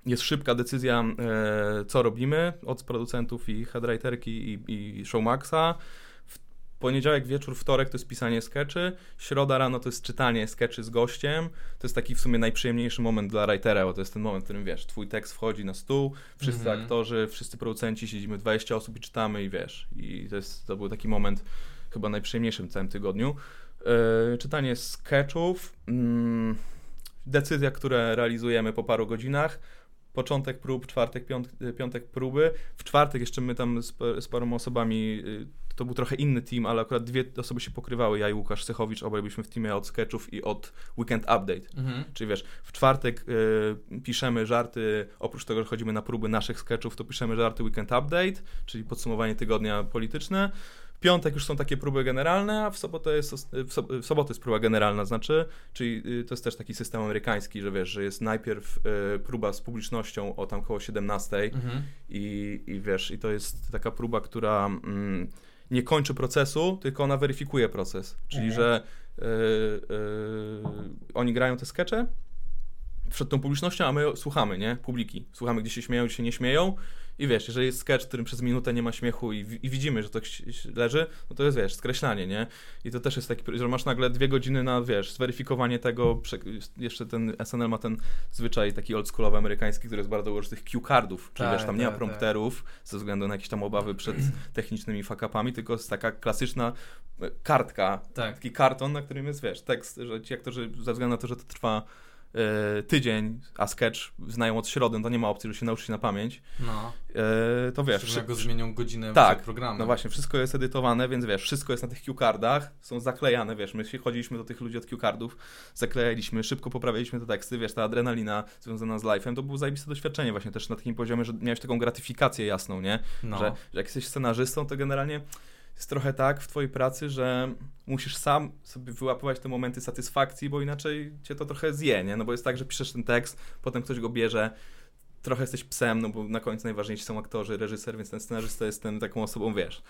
[SPEAKER 2] jest szybka decyzja, e, co robimy od producentów i headwriterki i, i Showmaxa poniedziałek wieczór, wtorek to jest pisanie skeczy, środa rano to jest czytanie skeczy z gościem. To jest taki w sumie najprzyjemniejszy moment dla writera, bo to jest ten moment, w którym wiesz, twój tekst wchodzi na stół, wszyscy mm -hmm. aktorzy, wszyscy producenci, siedzimy 20 osób i czytamy i wiesz. I to, jest, to był taki moment chyba najprzyjemniejszy w całym tygodniu. Yy, czytanie sketchów, yy, decyzja, które realizujemy po paru godzinach, początek prób, czwartek, piątek próby. W czwartek jeszcze my tam z, z paroma osobami y, to był trochę inny team, ale akurat dwie osoby się pokrywały, ja i Łukasz Sychowicz, obaj byliśmy w teamie od sketchów i od Weekend Update. Mhm. Czyli wiesz, w czwartek y, piszemy żarty, oprócz tego, że chodzimy na próby naszych sketchów, to piszemy żarty Weekend Update, czyli podsumowanie tygodnia polityczne. W piątek już są takie próby generalne, a w sobotę jest, w, so, w sobotę jest próba generalna, znaczy, czyli y, to jest też taki system amerykański, że wiesz, że jest najpierw y, próba z publicznością o tam koło 17 mhm. i, i wiesz, i to jest taka próba, która mm, nie kończy procesu, tylko ona weryfikuje proces, czyli mhm. że y, y, oni grają te skecze, przed tą publicznością, a my słuchamy, nie? Publiki. Słuchamy, gdzie się śmieją, gdzie się nie śmieją. I wiesz, jeżeli jest sketch, w którym przez minutę nie ma śmiechu i, i widzimy, że to leży, no to jest, wiesz, skreślanie, nie? I to też jest taki, że masz nagle dwie godziny na, wiesz, zweryfikowanie tego, jeszcze ten SNL ma ten zwyczaj taki oldschoolowy amerykański, który jest bardzo ułożony tych cue cardów, czyli tak, wiesz, tam nie ma tak, tak. prompterów tak. ze względu na jakieś tam obawy przed technicznymi fakapami, tylko jest taka klasyczna e, kartka, tak. taki karton, na którym jest, wiesz, tekst, że ci aktorzy, ze względu na to, że to trwa tydzień, a sketch znają od środy, to nie ma opcji, żeby się nauczyć na pamięć. No.
[SPEAKER 1] E, to wiesz. Go zmienią godzinę tak, przed programem.
[SPEAKER 2] No właśnie, wszystko jest edytowane, więc wiesz, wszystko jest na tych cue-cardach, są zaklejane, wiesz, my chodziliśmy do tych ludzi od cue-cardów, zaklejaliśmy, szybko poprawialiśmy te teksty, wiesz, ta adrenalina związana z live'em, to było zajebiste doświadczenie właśnie też na takim poziomie, że miałeś taką gratyfikację jasną, nie? No. Że, że jak jesteś scenarzystą, to generalnie jest trochę tak w twojej pracy, że musisz sam sobie wyłapywać te momenty satysfakcji, bo inaczej cię to trochę zje, nie? No bo jest tak, że piszesz ten tekst, potem ktoś go bierze, trochę jesteś psem, no bo na końcu najważniejsi są aktorzy, reżyser, więc ten scenarzysta jest ten, taką osobą, wiesz.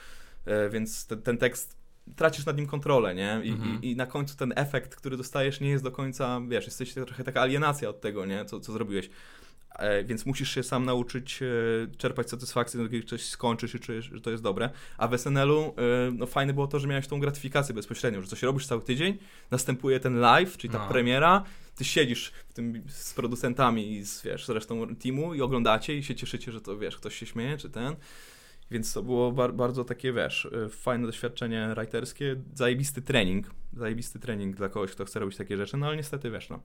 [SPEAKER 2] E, więc ten, ten tekst tracisz nad nim kontrolę, nie? I, mhm. i, I, na końcu ten efekt, który dostajesz, nie jest do końca, wiesz, jesteś trochę taka alienacja od tego, nie? Co, co zrobiłeś. E, więc musisz się sam nauczyć e, czerpać satysfakcję, kiedy coś skończysz i czujesz, że to jest dobre. A w SNL-u e, no, fajne było to, że miałeś tą gratyfikację bezpośrednią, że coś robisz cały tydzień, następuje ten live, czyli ta no. premiera, ty siedzisz w tym z producentami i z, wiesz, z resztą teamu i oglądacie i się cieszycie, że to, wiesz, ktoś się śmieje, czy ten. Więc to było bar bardzo takie, wiesz, fajne doświadczenie writerskie, zajebisty trening, zajebisty trening dla kogoś, kto chce robić takie rzeczy, no ale niestety, wiesz, no,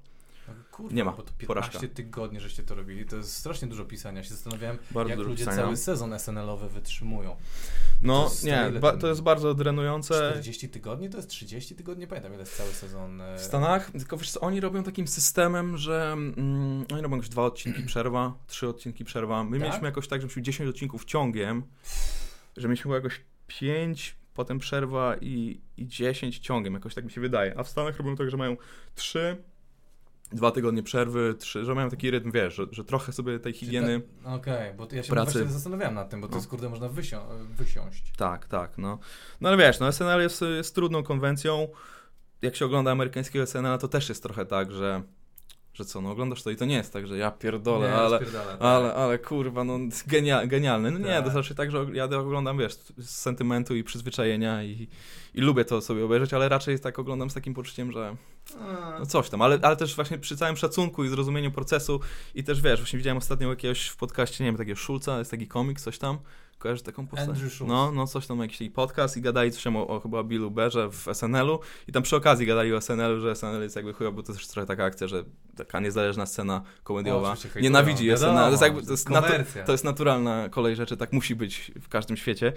[SPEAKER 1] Kurwa, nie ma. Bo to 15 porażka. tygodni, żeście to robili. To jest strasznie dużo pisania. Się zastanawiałem, Bardzo jak ludzie pisania. cały sezon SNL-owy wytrzymują.
[SPEAKER 2] No, to nie, ba, to jest bardzo drenujące.
[SPEAKER 1] 40 tygodni to jest 30 tygodni? Nie pamiętam, ile jest cały sezon.
[SPEAKER 2] E, w Stanach, tylko wiesz co, oni robią takim systemem, że mm, oni robią jakoś dwa odcinki przerwa, trzy odcinki przerwa. My tak? mieliśmy jakoś tak, że mieliśmy 10 odcinków ciągiem, że mieliśmy jakoś 5, potem przerwa i, i 10 ciągiem, jakoś tak mi się wydaje. A w Stanach robią tak, że mają 3, dwa tygodnie przerwy, trzy, że mają taki rytm, wiesz, że, że trochę sobie tej higieny
[SPEAKER 1] Okej, okay, bo ja się pracy... właśnie zastanawiałem nad tym, bo to jest, kurde, można wysią wysiąść.
[SPEAKER 2] Tak, tak, no. No ale wiesz, no SNL jest, jest trudną konwencją. Jak się ogląda amerykańskiego SNL, to też jest trochę tak, że że co, no oglądasz to i to nie jest tak, że ja pierdolę, nie, ale, tak. ale, ale kurwa, no genia, genialny. No nie, tak. to znaczy tak, że ja oglądam, wiesz, z sentymentu i przyzwyczajenia i, i lubię to sobie obejrzeć, ale raczej tak oglądam z takim poczuciem, że no coś tam, ale, ale też właśnie przy całym szacunku i zrozumieniu procesu i też wiesz, właśnie widziałem ostatnio jakiegoś w podcaście, nie wiem, takiego Schulza, jest taki komik, coś tam, Kojarzysz taką postać?
[SPEAKER 1] Andrew Schultz.
[SPEAKER 2] No, no coś tam, jakiś podcast i gadali coś o, o chyba Billu Berze w SNL-u i tam przy okazji gadali o SNL-u, że SNL jest jakby chujowy, bo to też trochę taka akcja, że taka niezależna scena komediowa o, nienawidzi SNL. to jest, jakby, to, jest to jest naturalna kolej rzeczy, tak musi być w każdym świecie.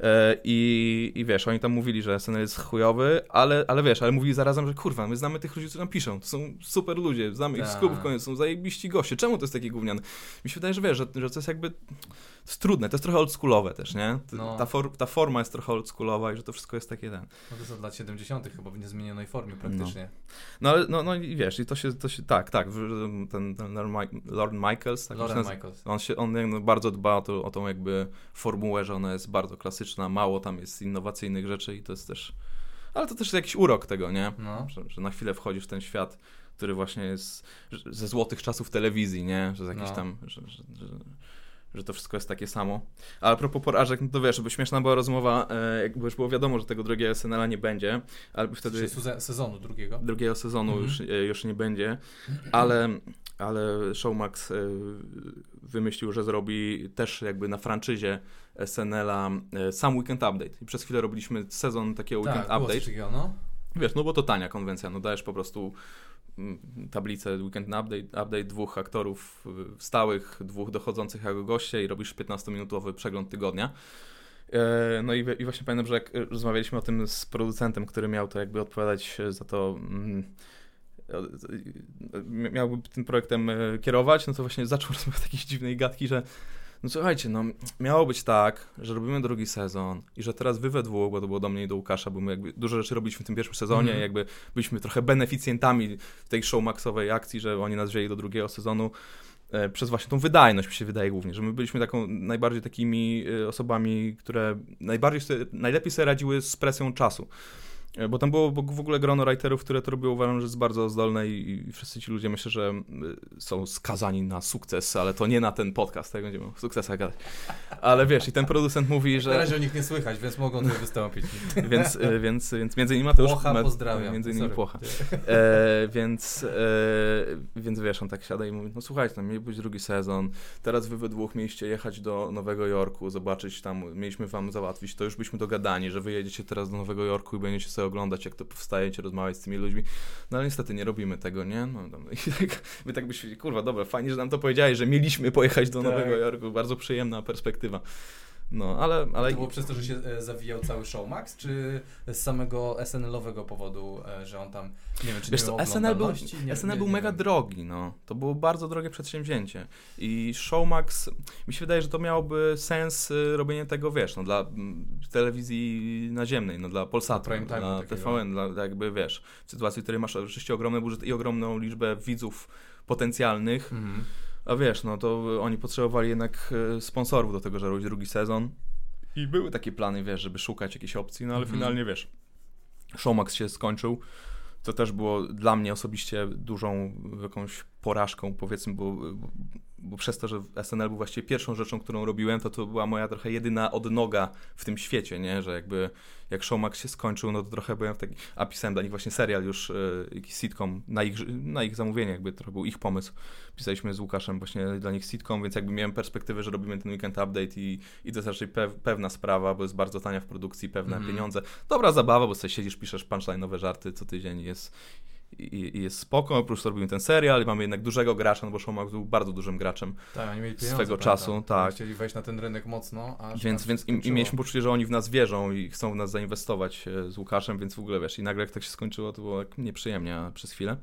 [SPEAKER 2] E, i, I wiesz, oni tam mówili, że SNL jest chujowy, ale, ale wiesz, ale mówili zarazem, że kurwa, my znamy tych ludzi, którzy tam piszą, to są super ludzie, znamy ich z tak. klubów koniec, są zajebiści goście, czemu to jest taki gówniany? Mi się wydaje, że wiesz, że, że to jest jakby jest trudne, to jest trochę oldschoolowe też, nie? No. Ta, for, ta forma jest trochę oldschoolowa i że to wszystko jest takie ten.
[SPEAKER 1] No to jest od lat 70. chyba w niezmienionej formie praktycznie.
[SPEAKER 2] No, no ale no, no i wiesz, i to się, to się tak, tak, ten, ten Lord Michaels, tak
[SPEAKER 1] Lord Michaels.
[SPEAKER 2] On, się, on bardzo dba o, to, o tą jakby formułę, że ona jest bardzo klasyczna, mało tam jest innowacyjnych rzeczy i to jest też, ale to też jest jakiś urok tego, nie? No. Że, że na chwilę wchodzisz w ten świat, który właśnie jest ze złotych czasów telewizji, nie? Że jakiś no. tam, że, że, że że to wszystko jest takie samo. A propos porażek, no to wiesz, bo śmieszna była rozmowa, e, jakby już było wiadomo, że tego drugiego SNL-a nie będzie, ale wtedy...
[SPEAKER 1] sezonu drugiego?
[SPEAKER 2] Drugiego sezonu -hmm. już, e, już nie będzie, ale, ale Showmax e, wymyślił, że zrobi też jakby na franczyzie SNL-a e, sam Weekend Update. I przez chwilę robiliśmy sezon takiego tak, Weekend Update.
[SPEAKER 1] Takiego, no.
[SPEAKER 2] Wiesz, no bo to tania konwencja, no dajesz po prostu tablicę Weekend Update, update dwóch aktorów stałych, dwóch dochodzących jako goście i robisz 15-minutowy przegląd tygodnia. E, no i, i, właśnie pamiętam, że jak rozmawialiśmy o tym z producentem, który miał to jakby odpowiadać za to, mm, miałby tym projektem e, kierować, no to właśnie zaczął rozmawiać takiej dziwnej gadki, że No słuchajcie, no miało być tak, że robimy drugi sezon i że teraz wy we dwóch, bo to było do mnie i do Łukasza, bo my jakby dużo rzeczy robiliśmy w tym pierwszym sezonie, mm. jakby byliśmy trochę beneficjentami tej showmaxowej akcji, że oni nas wzięli do drugiego sezonu e, przez właśnie tą wydajność, mi się wydaje głównie, że my byliśmy taką najbardziej takimi e, osobami, które najbardziej sobie, najlepiej sobie radziły z presją czasu. E, bo tam było w ogóle grono writerów, które to robiło, uważam, że jest bardzo zdolne i, wszyscy ci ludzie myślę, że są skazani na sukces, ale to nie na ten podcast, tak będziemy o sukcesach gadać. Ale wiesz, i ten producent mówi, że...
[SPEAKER 1] Na razie o nich nie słychać, więc mogą tutaj wystąpić.
[SPEAKER 2] więc, e, więc, więc między innymi Mateusz...
[SPEAKER 1] Płocha, pozdrawiam.
[SPEAKER 2] Między innymi Sorry. Płocha. E, więc, e, więc wiesz, on tak siada i mówi, no słuchajcie, tam mieli być drugi sezon, teraz wy we dwóch mieliście jechać do Nowego Jorku, zobaczyć tam, mieliśmy wam załatwić, to już byśmy dogadani, że wy jedziecie teraz do Nowego Jorku i będziecie sobie oglądać, jak to powstajecie, rozmawiać z tymi ludźmi. No ale niestety nie robimy tego, nie? No, I tak, my tak byśmy, kurwa, dobra, fajnie, że nam to powiedziałeś, że mieliśmy pojechać do tak. Nowego Jorku. Bardzo przyjemna perspektywa. No, ale, ale...
[SPEAKER 1] To było przez to, że się e, zawijał cały show Max, czy z samego SNL-owego powodu, e, że on tam, nie wiem, czy Wiesz nie co,
[SPEAKER 2] SNL był, nie, SNL nie, był nie mega drogi, no. To było bardzo drogie przedsięwzięcie. I Showmax, mi się wydaje, że to miałoby sens y, robienie tego, wiesz, no, dla telewizji naziemnej, no, dla Polsatu, dla TVN, dla, jakby, wiesz, w sytuacji, w której masz oczywiście ogromny budżet i ogromną liczbę widzów potencjalnych, mhm a wiesz, no to oni potrzebowali jednak e, sponsorów do tego, żeby robić drugi sezon. I były takie plany, wiesz, żeby szukać jakiejś opcji, no ale mm. finalnie wiesz, Showmax się skończył. To też było dla mnie osobiście dużą jakąś porażką, powiedzmy, bo, bo, bo, przez to, że SNL był właściwie pierwszą rzeczą, którą robiłem, to to była moja trochę jedyna odnoga w tym świecie, nie? Że jakby jak Showmax się skończył, no to trochę byłem w taki... A pisałem dla nich właśnie serial już, y, jakiś sitcom na ich, na ich zamówienie, jakby to był ich pomysł. Pisaliśmy z Łukaszem właśnie dla nich sitcom, więc jakby miałem perspektywę, że robimy ten weekend update i, i to jest raczej pew, pewna sprawa, bo jest bardzo tania w produkcji, pewne mm. pieniądze. Dobra zabawa, bo sobie siedzisz, piszesz punchline'owe żarty co tydzień jest i, i jest spoko, oprócz to robimy ten serial i mamy jednak dużego gracza, no bo Showmax był bardzo dużym graczem
[SPEAKER 1] tak, oni mieli
[SPEAKER 2] pieniądze, swego czasu. Tak.
[SPEAKER 1] Chcieli wejść na ten rynek mocno,
[SPEAKER 2] Więc, więc i, i, mieliśmy poczucie, że oni w nas wierzą i chcą w nas zainwestować e, z Łukaszem, więc w ogóle wiesz, i nagle jak tak się skończyło, to było tak nieprzyjemnie przez chwilę.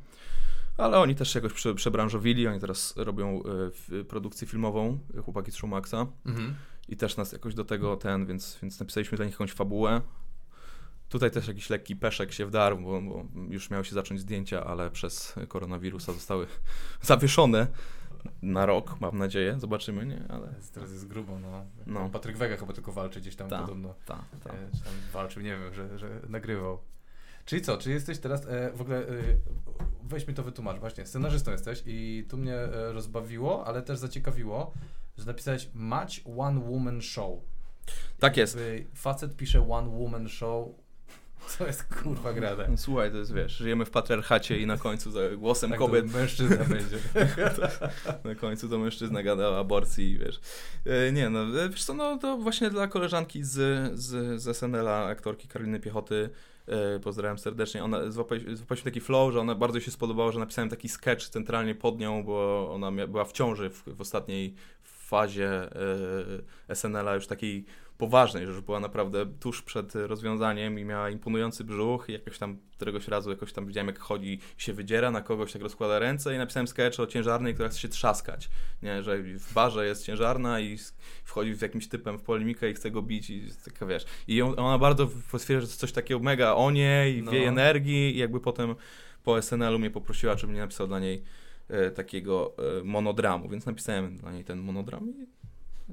[SPEAKER 2] Ale oni też się jakoś prze, przebranżowili, oni teraz robią y, produkcję filmową, chłopaki z Showmaxa. Mhm. I też nas jakoś do tego ten, więc, więc napisaliśmy dla nich jakąś fabułę. Tutaj też jakiś lekki peszek się wdarł, bo, bo już miały się zacząć zdjęcia, ale przez koronawirusa zostały zawieszone na rok, mam nadzieję. Zobaczymy, nie? Ale...
[SPEAKER 1] Teraz jest grubo, no. no. Patryk Wega chyba tylko walczy gdzieś tam ta, podobno. Tak, ta. E, czy tam walczył, nie wiem, że, że nagrywał. Czyli co, czy jesteś teraz, e, w ogóle, e, weź mi to wytłumacz, właśnie, scenarzystą jesteś i tu mnie e, rozbawiło, ale też zaciekawiło, że napisałeś Match One Woman Show.
[SPEAKER 2] Tak jest.
[SPEAKER 1] Facet pisze One Woman Show, co jest kurwa grane?
[SPEAKER 2] No, słuchaj, to jest wiesz, żyjemy w patriarchacie i na końcu za głosem
[SPEAKER 1] tak,
[SPEAKER 2] kobiet.
[SPEAKER 1] mężczyzna będzie.
[SPEAKER 2] na końcu to mężczyzna gada o aborcji, wiesz. E, nie, no e, wiesz co, no to właśnie dla koleżanki z, z, z SNL-a, aktorki Karoliny Piechoty, e, pozdrawiam serdecznie, ona złapaliśmy taki flow, że ona bardzo się spodobało, że napisałem taki sketch centralnie pod nią, bo ona była w ciąży w, w ostatniej fazie SNL-a już takiej poważnej, że już była naprawdę tuż przed rozwiązaniem i miała imponujący brzuch i jakoś tam któregoś razu jakoś tam widziałem jak chodzi się wydziera na kogoś, tak rozkłada ręce i napisałem sketch o ciężarnej, która chce się trzaskać, nie, że w barze jest ciężarna i wchodzi z jakimś typem w polemikę i chce go bić i taka wiesz, i ona bardzo stwierdza, że to coś takiego mega o niej, no. w jej energii i jakby potem po SNL-u mnie poprosiła, żebym nie napisał dla niej e, takiego e, monodramu, więc napisałem dla niej ten monodram i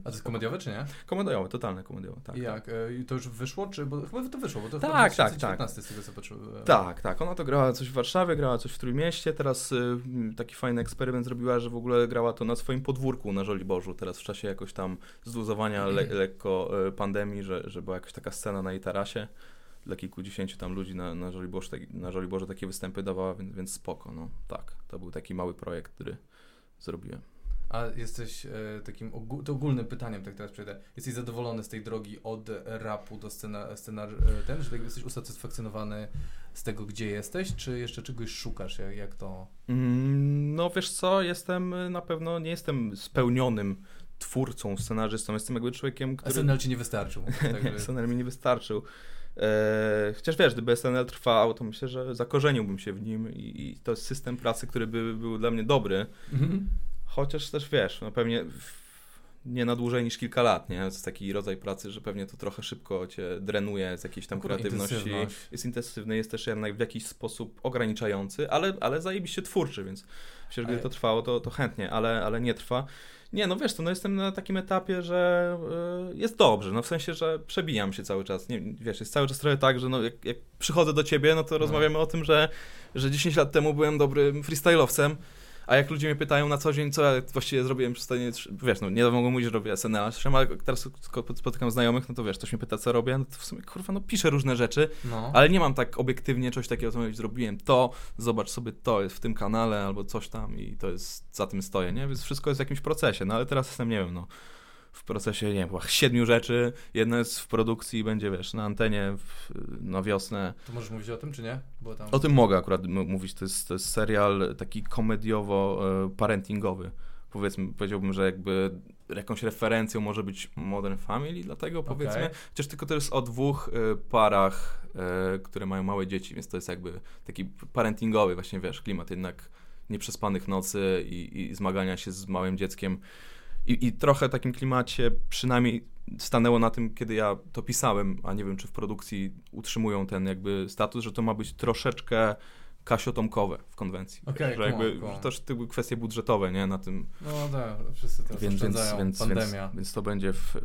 [SPEAKER 1] a to jest komediowe, czy nie?
[SPEAKER 2] Komediowe, totalne komediowe, tak.
[SPEAKER 1] I jak? Tak. E, to już wyszło, czy, bo chyba to wyszło, bo to
[SPEAKER 2] tak, tak, tak.
[SPEAKER 1] z tego co poczułem.
[SPEAKER 2] Tak, tak. Ona to grała coś w Warszawie, grała coś w Trójmieście, teraz y, taki fajny eksperyment zrobiła, że w ogóle grała to na swoim podwórku na Żoliborzu, teraz w czasie jakoś tam zluzowania le lekko y, pandemii, że, że była jakaś taka scena na jej tarasie dla kilkudziesięciu tam ludzi na, na, Żoliborzu, na Żoliborze takie występy dawała, więc, więc spoko, no tak. To był taki mały projekt, który zrobiłem.
[SPEAKER 1] A jesteś e, takim ogó to ogólnym pytaniem, tak teraz przejdę. Jesteś zadowolony z tej drogi od rapu do scena, scenar e, ten, że tak jesteś usatysfakcjonowany z tego, gdzie jesteś, czy jeszcze czegoś szukasz, jak, jak to?
[SPEAKER 2] Mm, no wiesz co, jestem na pewno, nie jestem spełnionym twórcą, scenarzystą, jestem jakby człowiekiem,
[SPEAKER 1] który... SNL ci nie wystarczył.
[SPEAKER 2] Tak SNL mi nie wystarczył. Eee, chociaż wiesz, gdyby SNL trwał, to myślę, że zakorzeniłbym się w nim i, i to jest system pracy, który by był dla mnie dobry. Mhm. Chociaż też wiesz, no pewnie nie na dłużej niż kilka lat, nie? To jest taki rodzaj pracy, że pewnie to trochę szybko cię drenuje z jakiejś tam
[SPEAKER 1] Akurat
[SPEAKER 2] kreatywności.
[SPEAKER 1] intensywność.
[SPEAKER 2] Jest intensywny, jest też jednak w jakiś sposób ograniczający, ale, ale zajebiście twórczy, więc że gdyby to trwało, to, to chętnie, ale, ale nie trwa. Nie, no wiesz co, no jestem na takim etapie, że y, jest dobrze, no w sensie, że przebijam się cały czas. Nie, wiesz, jest cały czas trochę tak, że no, jak, jak przychodzę do ciebie, no to rozmawiamy o tym, że, że 10 lat temu byłem dobrym freestyle'owcem, a jak ludzie mnie pytają na co dzień, co ja właściwie zrobiłem przez ostatnie, wiesz, no nie mogą mówić, że robię SNL, ale jak teraz spotykam znajomych, no to wiesz, ktoś mnie pyta, co robię, no to w sumie, kurwa, no piszę różne rzeczy,
[SPEAKER 1] No.
[SPEAKER 2] ale nie mam tak obiektywnie czegoś takiego, co mówić, zrobiłem to, zobacz sobie, to jest w tym kanale, albo coś tam i to jest, za tym stoję, nie? Więc wszystko jest w jakimś procesie, no ale teraz jestem, nie wiem, no, w procesie, nie wiem, chyba siedmiu rzeczy, jedna jest w produkcji i będzie, wiesz, na antenie w, na wiosnę.
[SPEAKER 1] To możesz mówić o tym, czy nie? Tam...
[SPEAKER 2] O tym mogę akurat mówić, to jest, to jest serial taki komediowo-parentingowy. Powiedzmy, powiedziałbym, że jakby jakąś referencją może być Modern Family, dlatego powiedzmy, chociaż tylko to jest o dwóch y, parach, y, które mają małe dzieci, więc to jest jakby taki parentingowy właśnie, wiesz, klimat jednak nieprzespanych nocy i, i zmagania się z małym dzieckiem. I, I trochę takim klimacie przynajmniej stanęło na tym, kiedy ja to pisałem, a nie wiem, czy w produkcji utrzymują ten jakby status, że to ma być troszeczkę kasiotomkowe w konwencji.
[SPEAKER 1] Okej,
[SPEAKER 2] że jakby,
[SPEAKER 1] kumam,
[SPEAKER 2] że też były kwestie budżetowe, nie, na tym,
[SPEAKER 1] No tak, wszyscy teraz
[SPEAKER 2] więc, więc, więc,
[SPEAKER 1] Pandemia.
[SPEAKER 2] więc, więc to będzie w,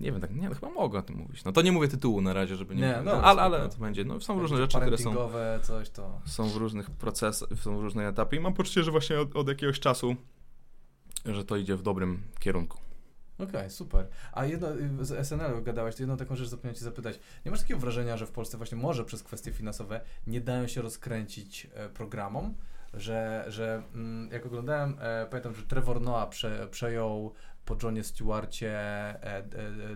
[SPEAKER 2] nie wiem, tak, nie, no chyba mogę o tym mówić. No to nie mówię tytułu na razie, żeby nie,
[SPEAKER 1] Nie, no,
[SPEAKER 2] ale, ale to będzie, no są różne rzeczy, które są
[SPEAKER 1] coś to...
[SPEAKER 2] są w różnych procesach, są w różnych etapie i mam poczucie, że właśnie od, od jakiegoś czasu, że to idzie w dobrym kierunku.
[SPEAKER 1] Okej, super. A jedno, y, z SNL gadałeś, to jedną taką rzecz zapomniałem cię zapytać. Nie masz takiego wrażenia, że w Polsce właśnie może przez kwestie finansowe nie dają się rozkręcić e, programom, że, że mm, jak oglądałem, e, pamiętam, że Trevor Noah prze, przejął po Johnie Stewarcie e,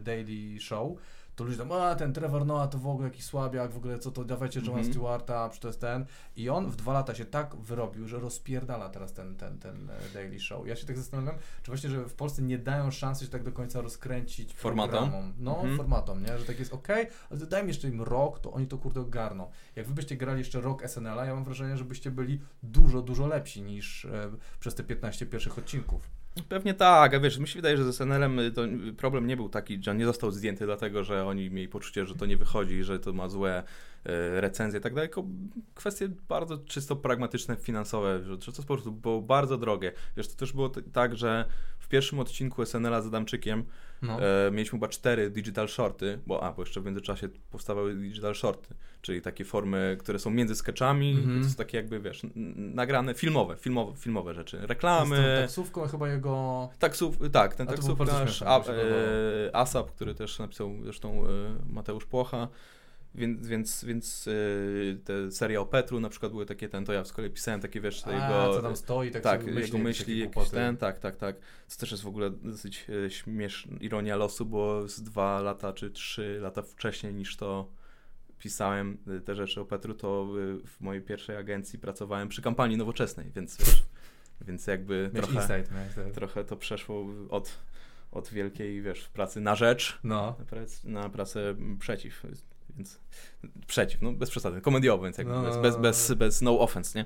[SPEAKER 1] Daily Show, to ludzie tam, a ten Trevor Noah to w ogóle jakiś słabiak, w ogóle co to, dawajcie Johna
[SPEAKER 2] Mhm.
[SPEAKER 1] Stewarta, czy to jest ten. I on w dwa lata się tak wyrobił, że rozpierdala teraz ten, ten, ten e, Daily Show. Ja się tak zastanawiam, czy właśnie, że w Polsce nie dają szansy się tak do końca rozkręcić
[SPEAKER 2] Formatom?
[SPEAKER 1] programom. No,
[SPEAKER 2] Mhm.
[SPEAKER 1] formatom, nie? Że tak jest okej, ale to daj mi jeszcze im rok, to oni to kurde ogarną. Jak wy byście grali jeszcze rok SNL-a, ja mam wrażenie, że byście byli dużo, dużo lepsi niż e, przez te 15 pierwszych odcinków.
[SPEAKER 2] Pewnie tak, a wiesz, mi się wydaje, że z SNL-em y, problem nie był taki, że on nie został zdjęty dlatego, że oni mieli poczucie, że to nie wychodzi, że to ma złe y, recenzje i tak dalej, tylko kwestie bardzo czysto pragmatyczne, finansowe, że, to po prostu było bardzo drogie. Wiesz, to też było tak, że pierwszym odcinku SNL-a z Adamczykiem
[SPEAKER 1] No.
[SPEAKER 2] e, mieliśmy chyba cztery digital shorty, bo a, bo jeszcze w międzyczasie powstawały digital shorty, czyli takie formy, które są między sketchami,
[SPEAKER 1] Mhm.
[SPEAKER 2] to są takie jakby, wiesz, nagrane, filmowe, filmowe, filmowe rzeczy,
[SPEAKER 1] Z
[SPEAKER 2] reklamy,
[SPEAKER 1] taksówką chyba jego...
[SPEAKER 2] Taksów, tak, ten taksówkarz, a, e, ASAP, który też napisał zresztą e, Mateusz Płocha, więc, więc, więc e, te seria o Petru na przykład były takie, ten, to ja z kolei pisałem takie, wiesz,
[SPEAKER 1] A,
[SPEAKER 2] jego,
[SPEAKER 1] co tam stoi, tak,
[SPEAKER 2] tak,
[SPEAKER 1] sobie
[SPEAKER 2] jego
[SPEAKER 1] myśli,
[SPEAKER 2] myśli, jakiś ten, tak, tak, tak, co też jest w ogóle dosyć e, śmieszna ironia losu, bo z dwa lata czy trzy lata wcześniej niż to pisałem e, te rzeczy o Petru, to w mojej pierwszej agencji pracowałem przy kampanii nowoczesnej, więc wiesz, więc jakby trochę
[SPEAKER 1] insight, tak.
[SPEAKER 2] trochę to przeszło od, od wielkiej, wiesz, pracy na rzecz
[SPEAKER 1] No.
[SPEAKER 2] na, prac, na pracę przeciw. Więc przeciw, no bez przesady, komediowo, więc jakby
[SPEAKER 1] No,
[SPEAKER 2] bez,
[SPEAKER 1] no,
[SPEAKER 2] bez,
[SPEAKER 1] no,
[SPEAKER 2] bez,
[SPEAKER 1] no.
[SPEAKER 2] bez no offense, nie?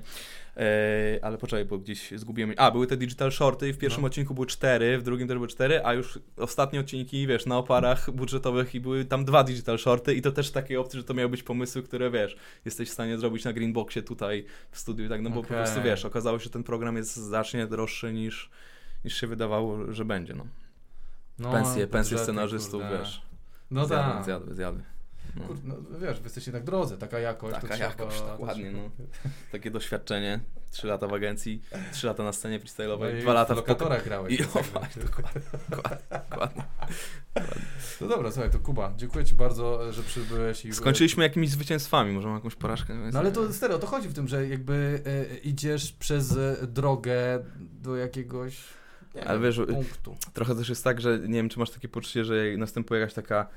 [SPEAKER 2] E, ale poczekaj, bo gdzieś zgubiłem. A, były te digital shorty i w pierwszym
[SPEAKER 1] No.
[SPEAKER 2] odcinku były cztery, w drugim też były cztery, a już ostatnie odcinki, wiesz, na oparach budżetowych i były tam dwa digital shorty i to też takie opcje, że to miały być pomysły, które, wiesz, jesteś w stanie zrobić na Greenboxie tutaj w studiu i tak, no bo po
[SPEAKER 1] Okej.
[SPEAKER 2] prostu, wiesz, okazało się, że ten program jest znacznie droższy niż, niż się wydawało, że będzie, no.
[SPEAKER 1] no
[SPEAKER 2] pensje, pensje scenarzystów,
[SPEAKER 1] kurde.
[SPEAKER 2] wiesz,
[SPEAKER 1] No tak.
[SPEAKER 2] zjadły, zjadły. No.
[SPEAKER 1] Kurde, no, wiesz, wy jesteście tak drodzy, taka jakość.
[SPEAKER 2] Taka
[SPEAKER 1] trzeba,
[SPEAKER 2] jakość, dokładnie, no. Takie doświadczenie, trzy lata w agencji, trzy lata na scenie
[SPEAKER 1] No
[SPEAKER 2] freestyle'owej,
[SPEAKER 1] i
[SPEAKER 2] dwa lata
[SPEAKER 1] w lokatorach grałeś.
[SPEAKER 2] I
[SPEAKER 1] więc
[SPEAKER 2] o, dokładnie, dokładnie, dokładnie.
[SPEAKER 1] No dobra, słuchaj, to Kuba, dziękuję Ci bardzo, że przybyłeś i...
[SPEAKER 2] Skończyliśmy jakimiś zwycięstwami, może jakąś porażkę?
[SPEAKER 1] No ale to serio, to chodzi w tym, że jakby e, idziesz przez drogę do jakiegoś nie
[SPEAKER 2] Ale wiesz,
[SPEAKER 1] punktu.
[SPEAKER 2] Trochę też jest tak, że nie wiem, czy masz takie poczucie, że następuje jakaś taka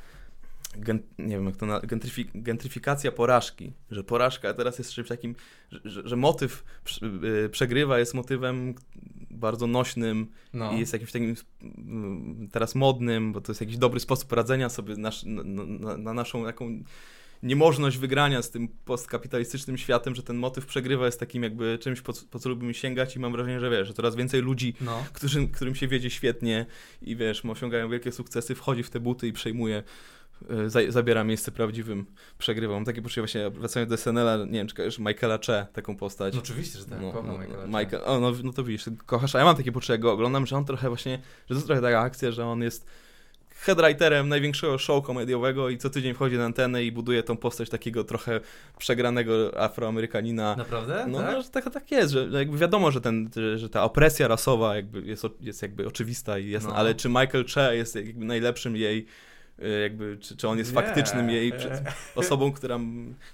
[SPEAKER 2] nie wiem jak to na, gentryfi, gentryfikacja porażki, że porażka teraz jest czymś takim, że, że, motyw y, przegrywa jest motywem bardzo nośnym
[SPEAKER 1] No.
[SPEAKER 2] i jest jakimś takim mm, teraz modnym, bo to jest jakiś dobry sposób radzenia sobie nasz, na, na, na naszą taką niemożność wygrania z tym postkapitalistycznym światem, że ten motyw przegrywa jest takim jakby czymś, po, po co lubimy sięgać i mam wrażenie, że wiesz, że coraz więcej ludzi, no. którym, którym się wiedzie świetnie i wiesz, osiągają wielkie sukcesy, wchodzi w te buty i przejmuje zabiera miejsce prawdziwym przegrywom. Mam takie poczucie właśnie, wracając do SNL-a, nie wiem, czy kojarzysz Michaela Che, taką postać.
[SPEAKER 1] No oczywiście, że tak, no, kocham no, Michaela
[SPEAKER 2] Michael, o, no, no to widzisz, kochasz, a ja mam takie poczucie, jak go oglądam, że on trochę właśnie, że to jest trochę taka akcja, że on jest headwriterem największego show komediowego i co tydzień wchodzi na antenę i buduje tą postać takiego trochę przegranego afroamerykanina.
[SPEAKER 1] Naprawdę?
[SPEAKER 2] No,
[SPEAKER 1] tak?
[SPEAKER 2] no że tak, tak jest, że jakby wiadomo, że, ten, że ta opresja rasowa jakby jest, jest jakby oczywista i jasna, no. ale czy Michael Che jest jakby najlepszym jej jakby, czy, czy on jest faktycznym jej osobą, która,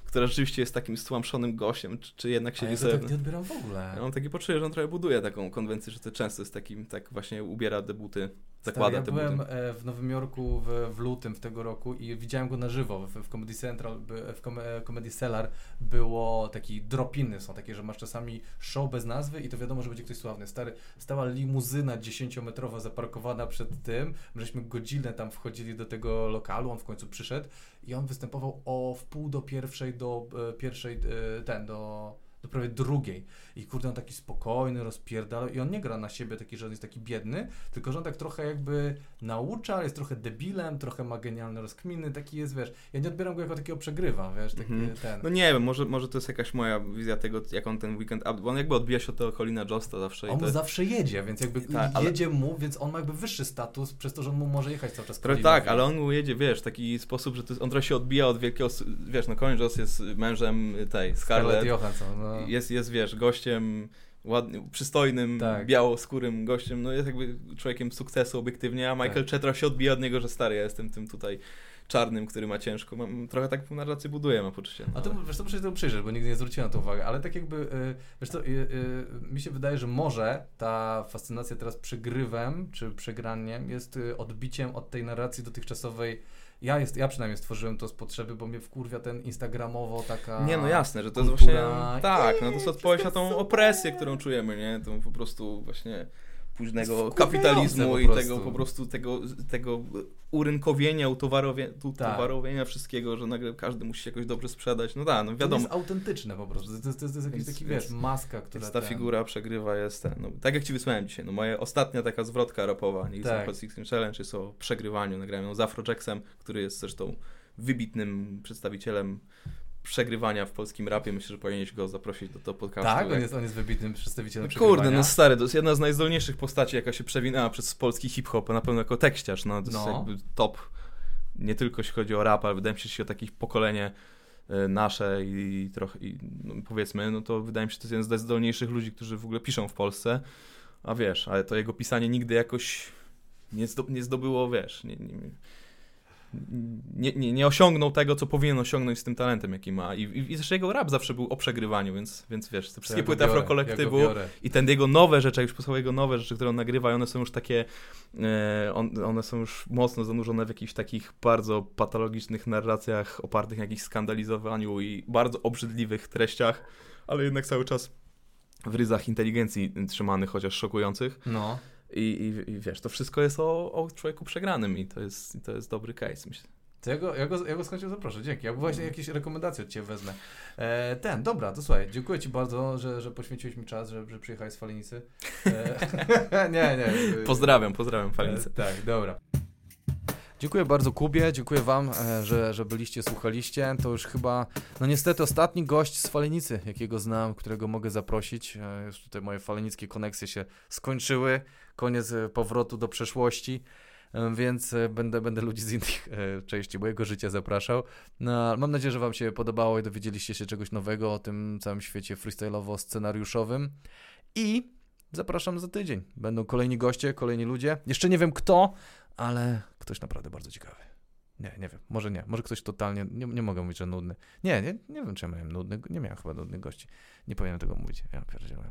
[SPEAKER 2] która rzeczywiście jest takim stłamszonym gościem, czy, czy jednak siedzi
[SPEAKER 1] ja
[SPEAKER 2] sobie...
[SPEAKER 1] tak nie odbieram w ogóle.
[SPEAKER 2] Ja mam takie poczucie, że on trochę buduje taką konwencję, że to często jest takim, tak właśnie ubiera debuty zakłada
[SPEAKER 1] tak, ja byłem buty. E, w Nowym Jorku w, w, lutym w tego roku i widziałem go na żywo w, w Comedy Central, w e, Comedy Cellar było taki dropiny są takie, że masz czasami show bez nazwy i to wiadomo, że będzie ktoś sławny. Stary, stała limuzyna 10-metrowa zaparkowana przed tym, żeśmy godzinę tam wchodzili do tego lokalu, on w końcu przyszedł i on występował o wpół do pierwszej, do e, pierwszej, ten, do do prawie drugiej. I kurde, on taki spokojny, rozpierdala i on nie gra na siebie taki, że on jest taki biedny, tylko że on tak trochę jakby naucza, jest trochę debilem, trochę ma genialne rozkminy, taki jest, wiesz, ja nie odbieram go jako takiego przegrywa, wiesz, taki -hmm. ten.
[SPEAKER 2] No nie wiem, może, może to jest jakaś moja wizja tego, jak on ten weekend, bo on jakby odbija się od tego Colina Josta zawsze.
[SPEAKER 1] On
[SPEAKER 2] to...
[SPEAKER 1] zawsze jedzie, więc jakby tak, ale... jedzie mu, więc on ma jakby wyższy status przez to, że on mu może jechać cały czas.
[SPEAKER 2] Trochę tak, ale on mu jedzie, wiesz, w taki sposób, że to, on trochę się odbija od wielkiego, wiesz, no Colin Jost jest mężem tej Scarlett. Scarlett
[SPEAKER 1] Johansson, no.
[SPEAKER 2] Jest, jest, wiesz, gościem ładnym, przystojnym, tak. białoskórym gościem, no jest jakby człowiekiem sukcesu obiektywnie, a Michael tak. Chetra się odbija od niego, że stary, ja jestem tym tutaj czarnym, który ma ciężko. Mam, trochę tak narrację buduję, mam poczucie.
[SPEAKER 1] No. A to, wiesz, to muszę to przyjrzeć, bo nigdy nie zwróciłem na to uwagę, ale tak jakby, y, wiesz co, y, y, mi się wydaje, że może ta fascynacja teraz przegrywem, czy przegraniem jest odbiciem od tej narracji dotychczasowej ja, jest, ja przynajmniej stworzyłem to z potrzeby, bo mnie wkurwia ten instagramowo taka.
[SPEAKER 2] Nie, no jasne, że to jest właśnie. Tak, no to jest odpowiedź na tą opresję, którą czujemy, nie? Tą po prostu właśnie późnego kapitalizmu i tego po prostu tego, tego urynkowienia, utowarowienia, utowarowienia tak. wszystkiego, że nagle każdy musi się jakoś dobrze sprzedać. No tak, no wiadomo.
[SPEAKER 1] To jest autentyczne po prostu. To jest, to jest, to jest jakiś taki, wiesz, maska, która...
[SPEAKER 2] Więc ta ten... figura przegrywa jest ten, no, tak jak Ci wysłałem dzisiaj, no moja ostatnia taka zwrotka rapowa, nie tak. Challenge jest o przegrywaniu, nagrałem ją z Afro Jacksem, który jest zresztą wybitnym przedstawicielem przegrywania w polskim rapie. Myślę, że powinieneś go zaprosić do, do podcastu.
[SPEAKER 1] Tak, on jest, on jest wybitnym przedstawicielem
[SPEAKER 2] no, Kurde, no stary, to jest jedna z najzdolniejszych postaci, jaka się przewinęła przez polski hip-hop, na pewno jako tekściarz, no to no. jest jakby top. Nie tylko jeśli chodzi o rap, ale wydaje mi się, że o takich pokolenie y, nasze i trochę, i, no, powiedzmy, no to wydaje mi się, że to jest jeden z najzdolniejszych ludzi, którzy w ogóle piszą w Polsce. A wiesz, ale to jego pisanie nigdy jakoś nie zdobyło, wiesz, nie, nie, nie, nie, nie, osiągnął tego, co powinien osiągnąć z tym talentem, jaki ma. I, i, i zresztą jego rap zawsze był o przegrywaniu, więc, więc wiesz, te wszystkie ja płyty afrokolektywu ja i ten jego nowe rzeczy, już posłuchał jego nowe rzeczy, które on nagrywa, i one są już takie, e, on, one są już mocno zanurzone w jakichś takich bardzo patologicznych narracjach opartych na jakimś skandalizowaniu i bardzo obrzydliwych treściach, ale jednak cały czas w ryzach inteligencji trzymanych, chociaż szokujących.
[SPEAKER 1] No.
[SPEAKER 2] I, i, I, wiesz, to wszystko jest o, o człowieku przegranym i to jest, i to jest dobry case, myślę.
[SPEAKER 1] To ja go, ja, go, ja go chęcią zaproszę, dzięki. Ja właśnie mm. jakieś rekomendacje od Ciebie wezmę. E, ten, dobra, to słuchaj, dziękuję Ci bardzo, że, że poświęciłeś mi czas, że, że przyjechałeś z Falenicy. E, nie, nie.
[SPEAKER 2] Pozdrawiam, pozdrawiam Falenicę.
[SPEAKER 1] E, tak, dobra. Dziękuję bardzo Kubie, dziękuję Wam, e, że, że byliście, słuchaliście. To już chyba, no niestety ostatni gość z Falenicy, jakiego znam, którego mogę zaprosić. E, już tutaj moje falenickie koneksje się skończyły koniec e, powrotu do przeszłości, e, więc e, będę, będę ludzi z innych części mojego życia zapraszał. No, mam nadzieję, że Wam się podobało i dowiedzieliście się czegoś nowego o tym całym świecie freestyle'owo-scenariuszowym. I zapraszam za tydzień. Będą kolejni goście, kolejni ludzie. Jeszcze nie wiem kto, ale ktoś naprawdę bardzo ciekawy. Nie, nie wiem, może nie, może ktoś totalnie, nie, nie mogę mówić, że nudny. Nie, nie, nie wiem, czy ja miałem nudny, nie miałem chyba nudnych gości. Nie powinienem tego mówić, ja pierdzielałem.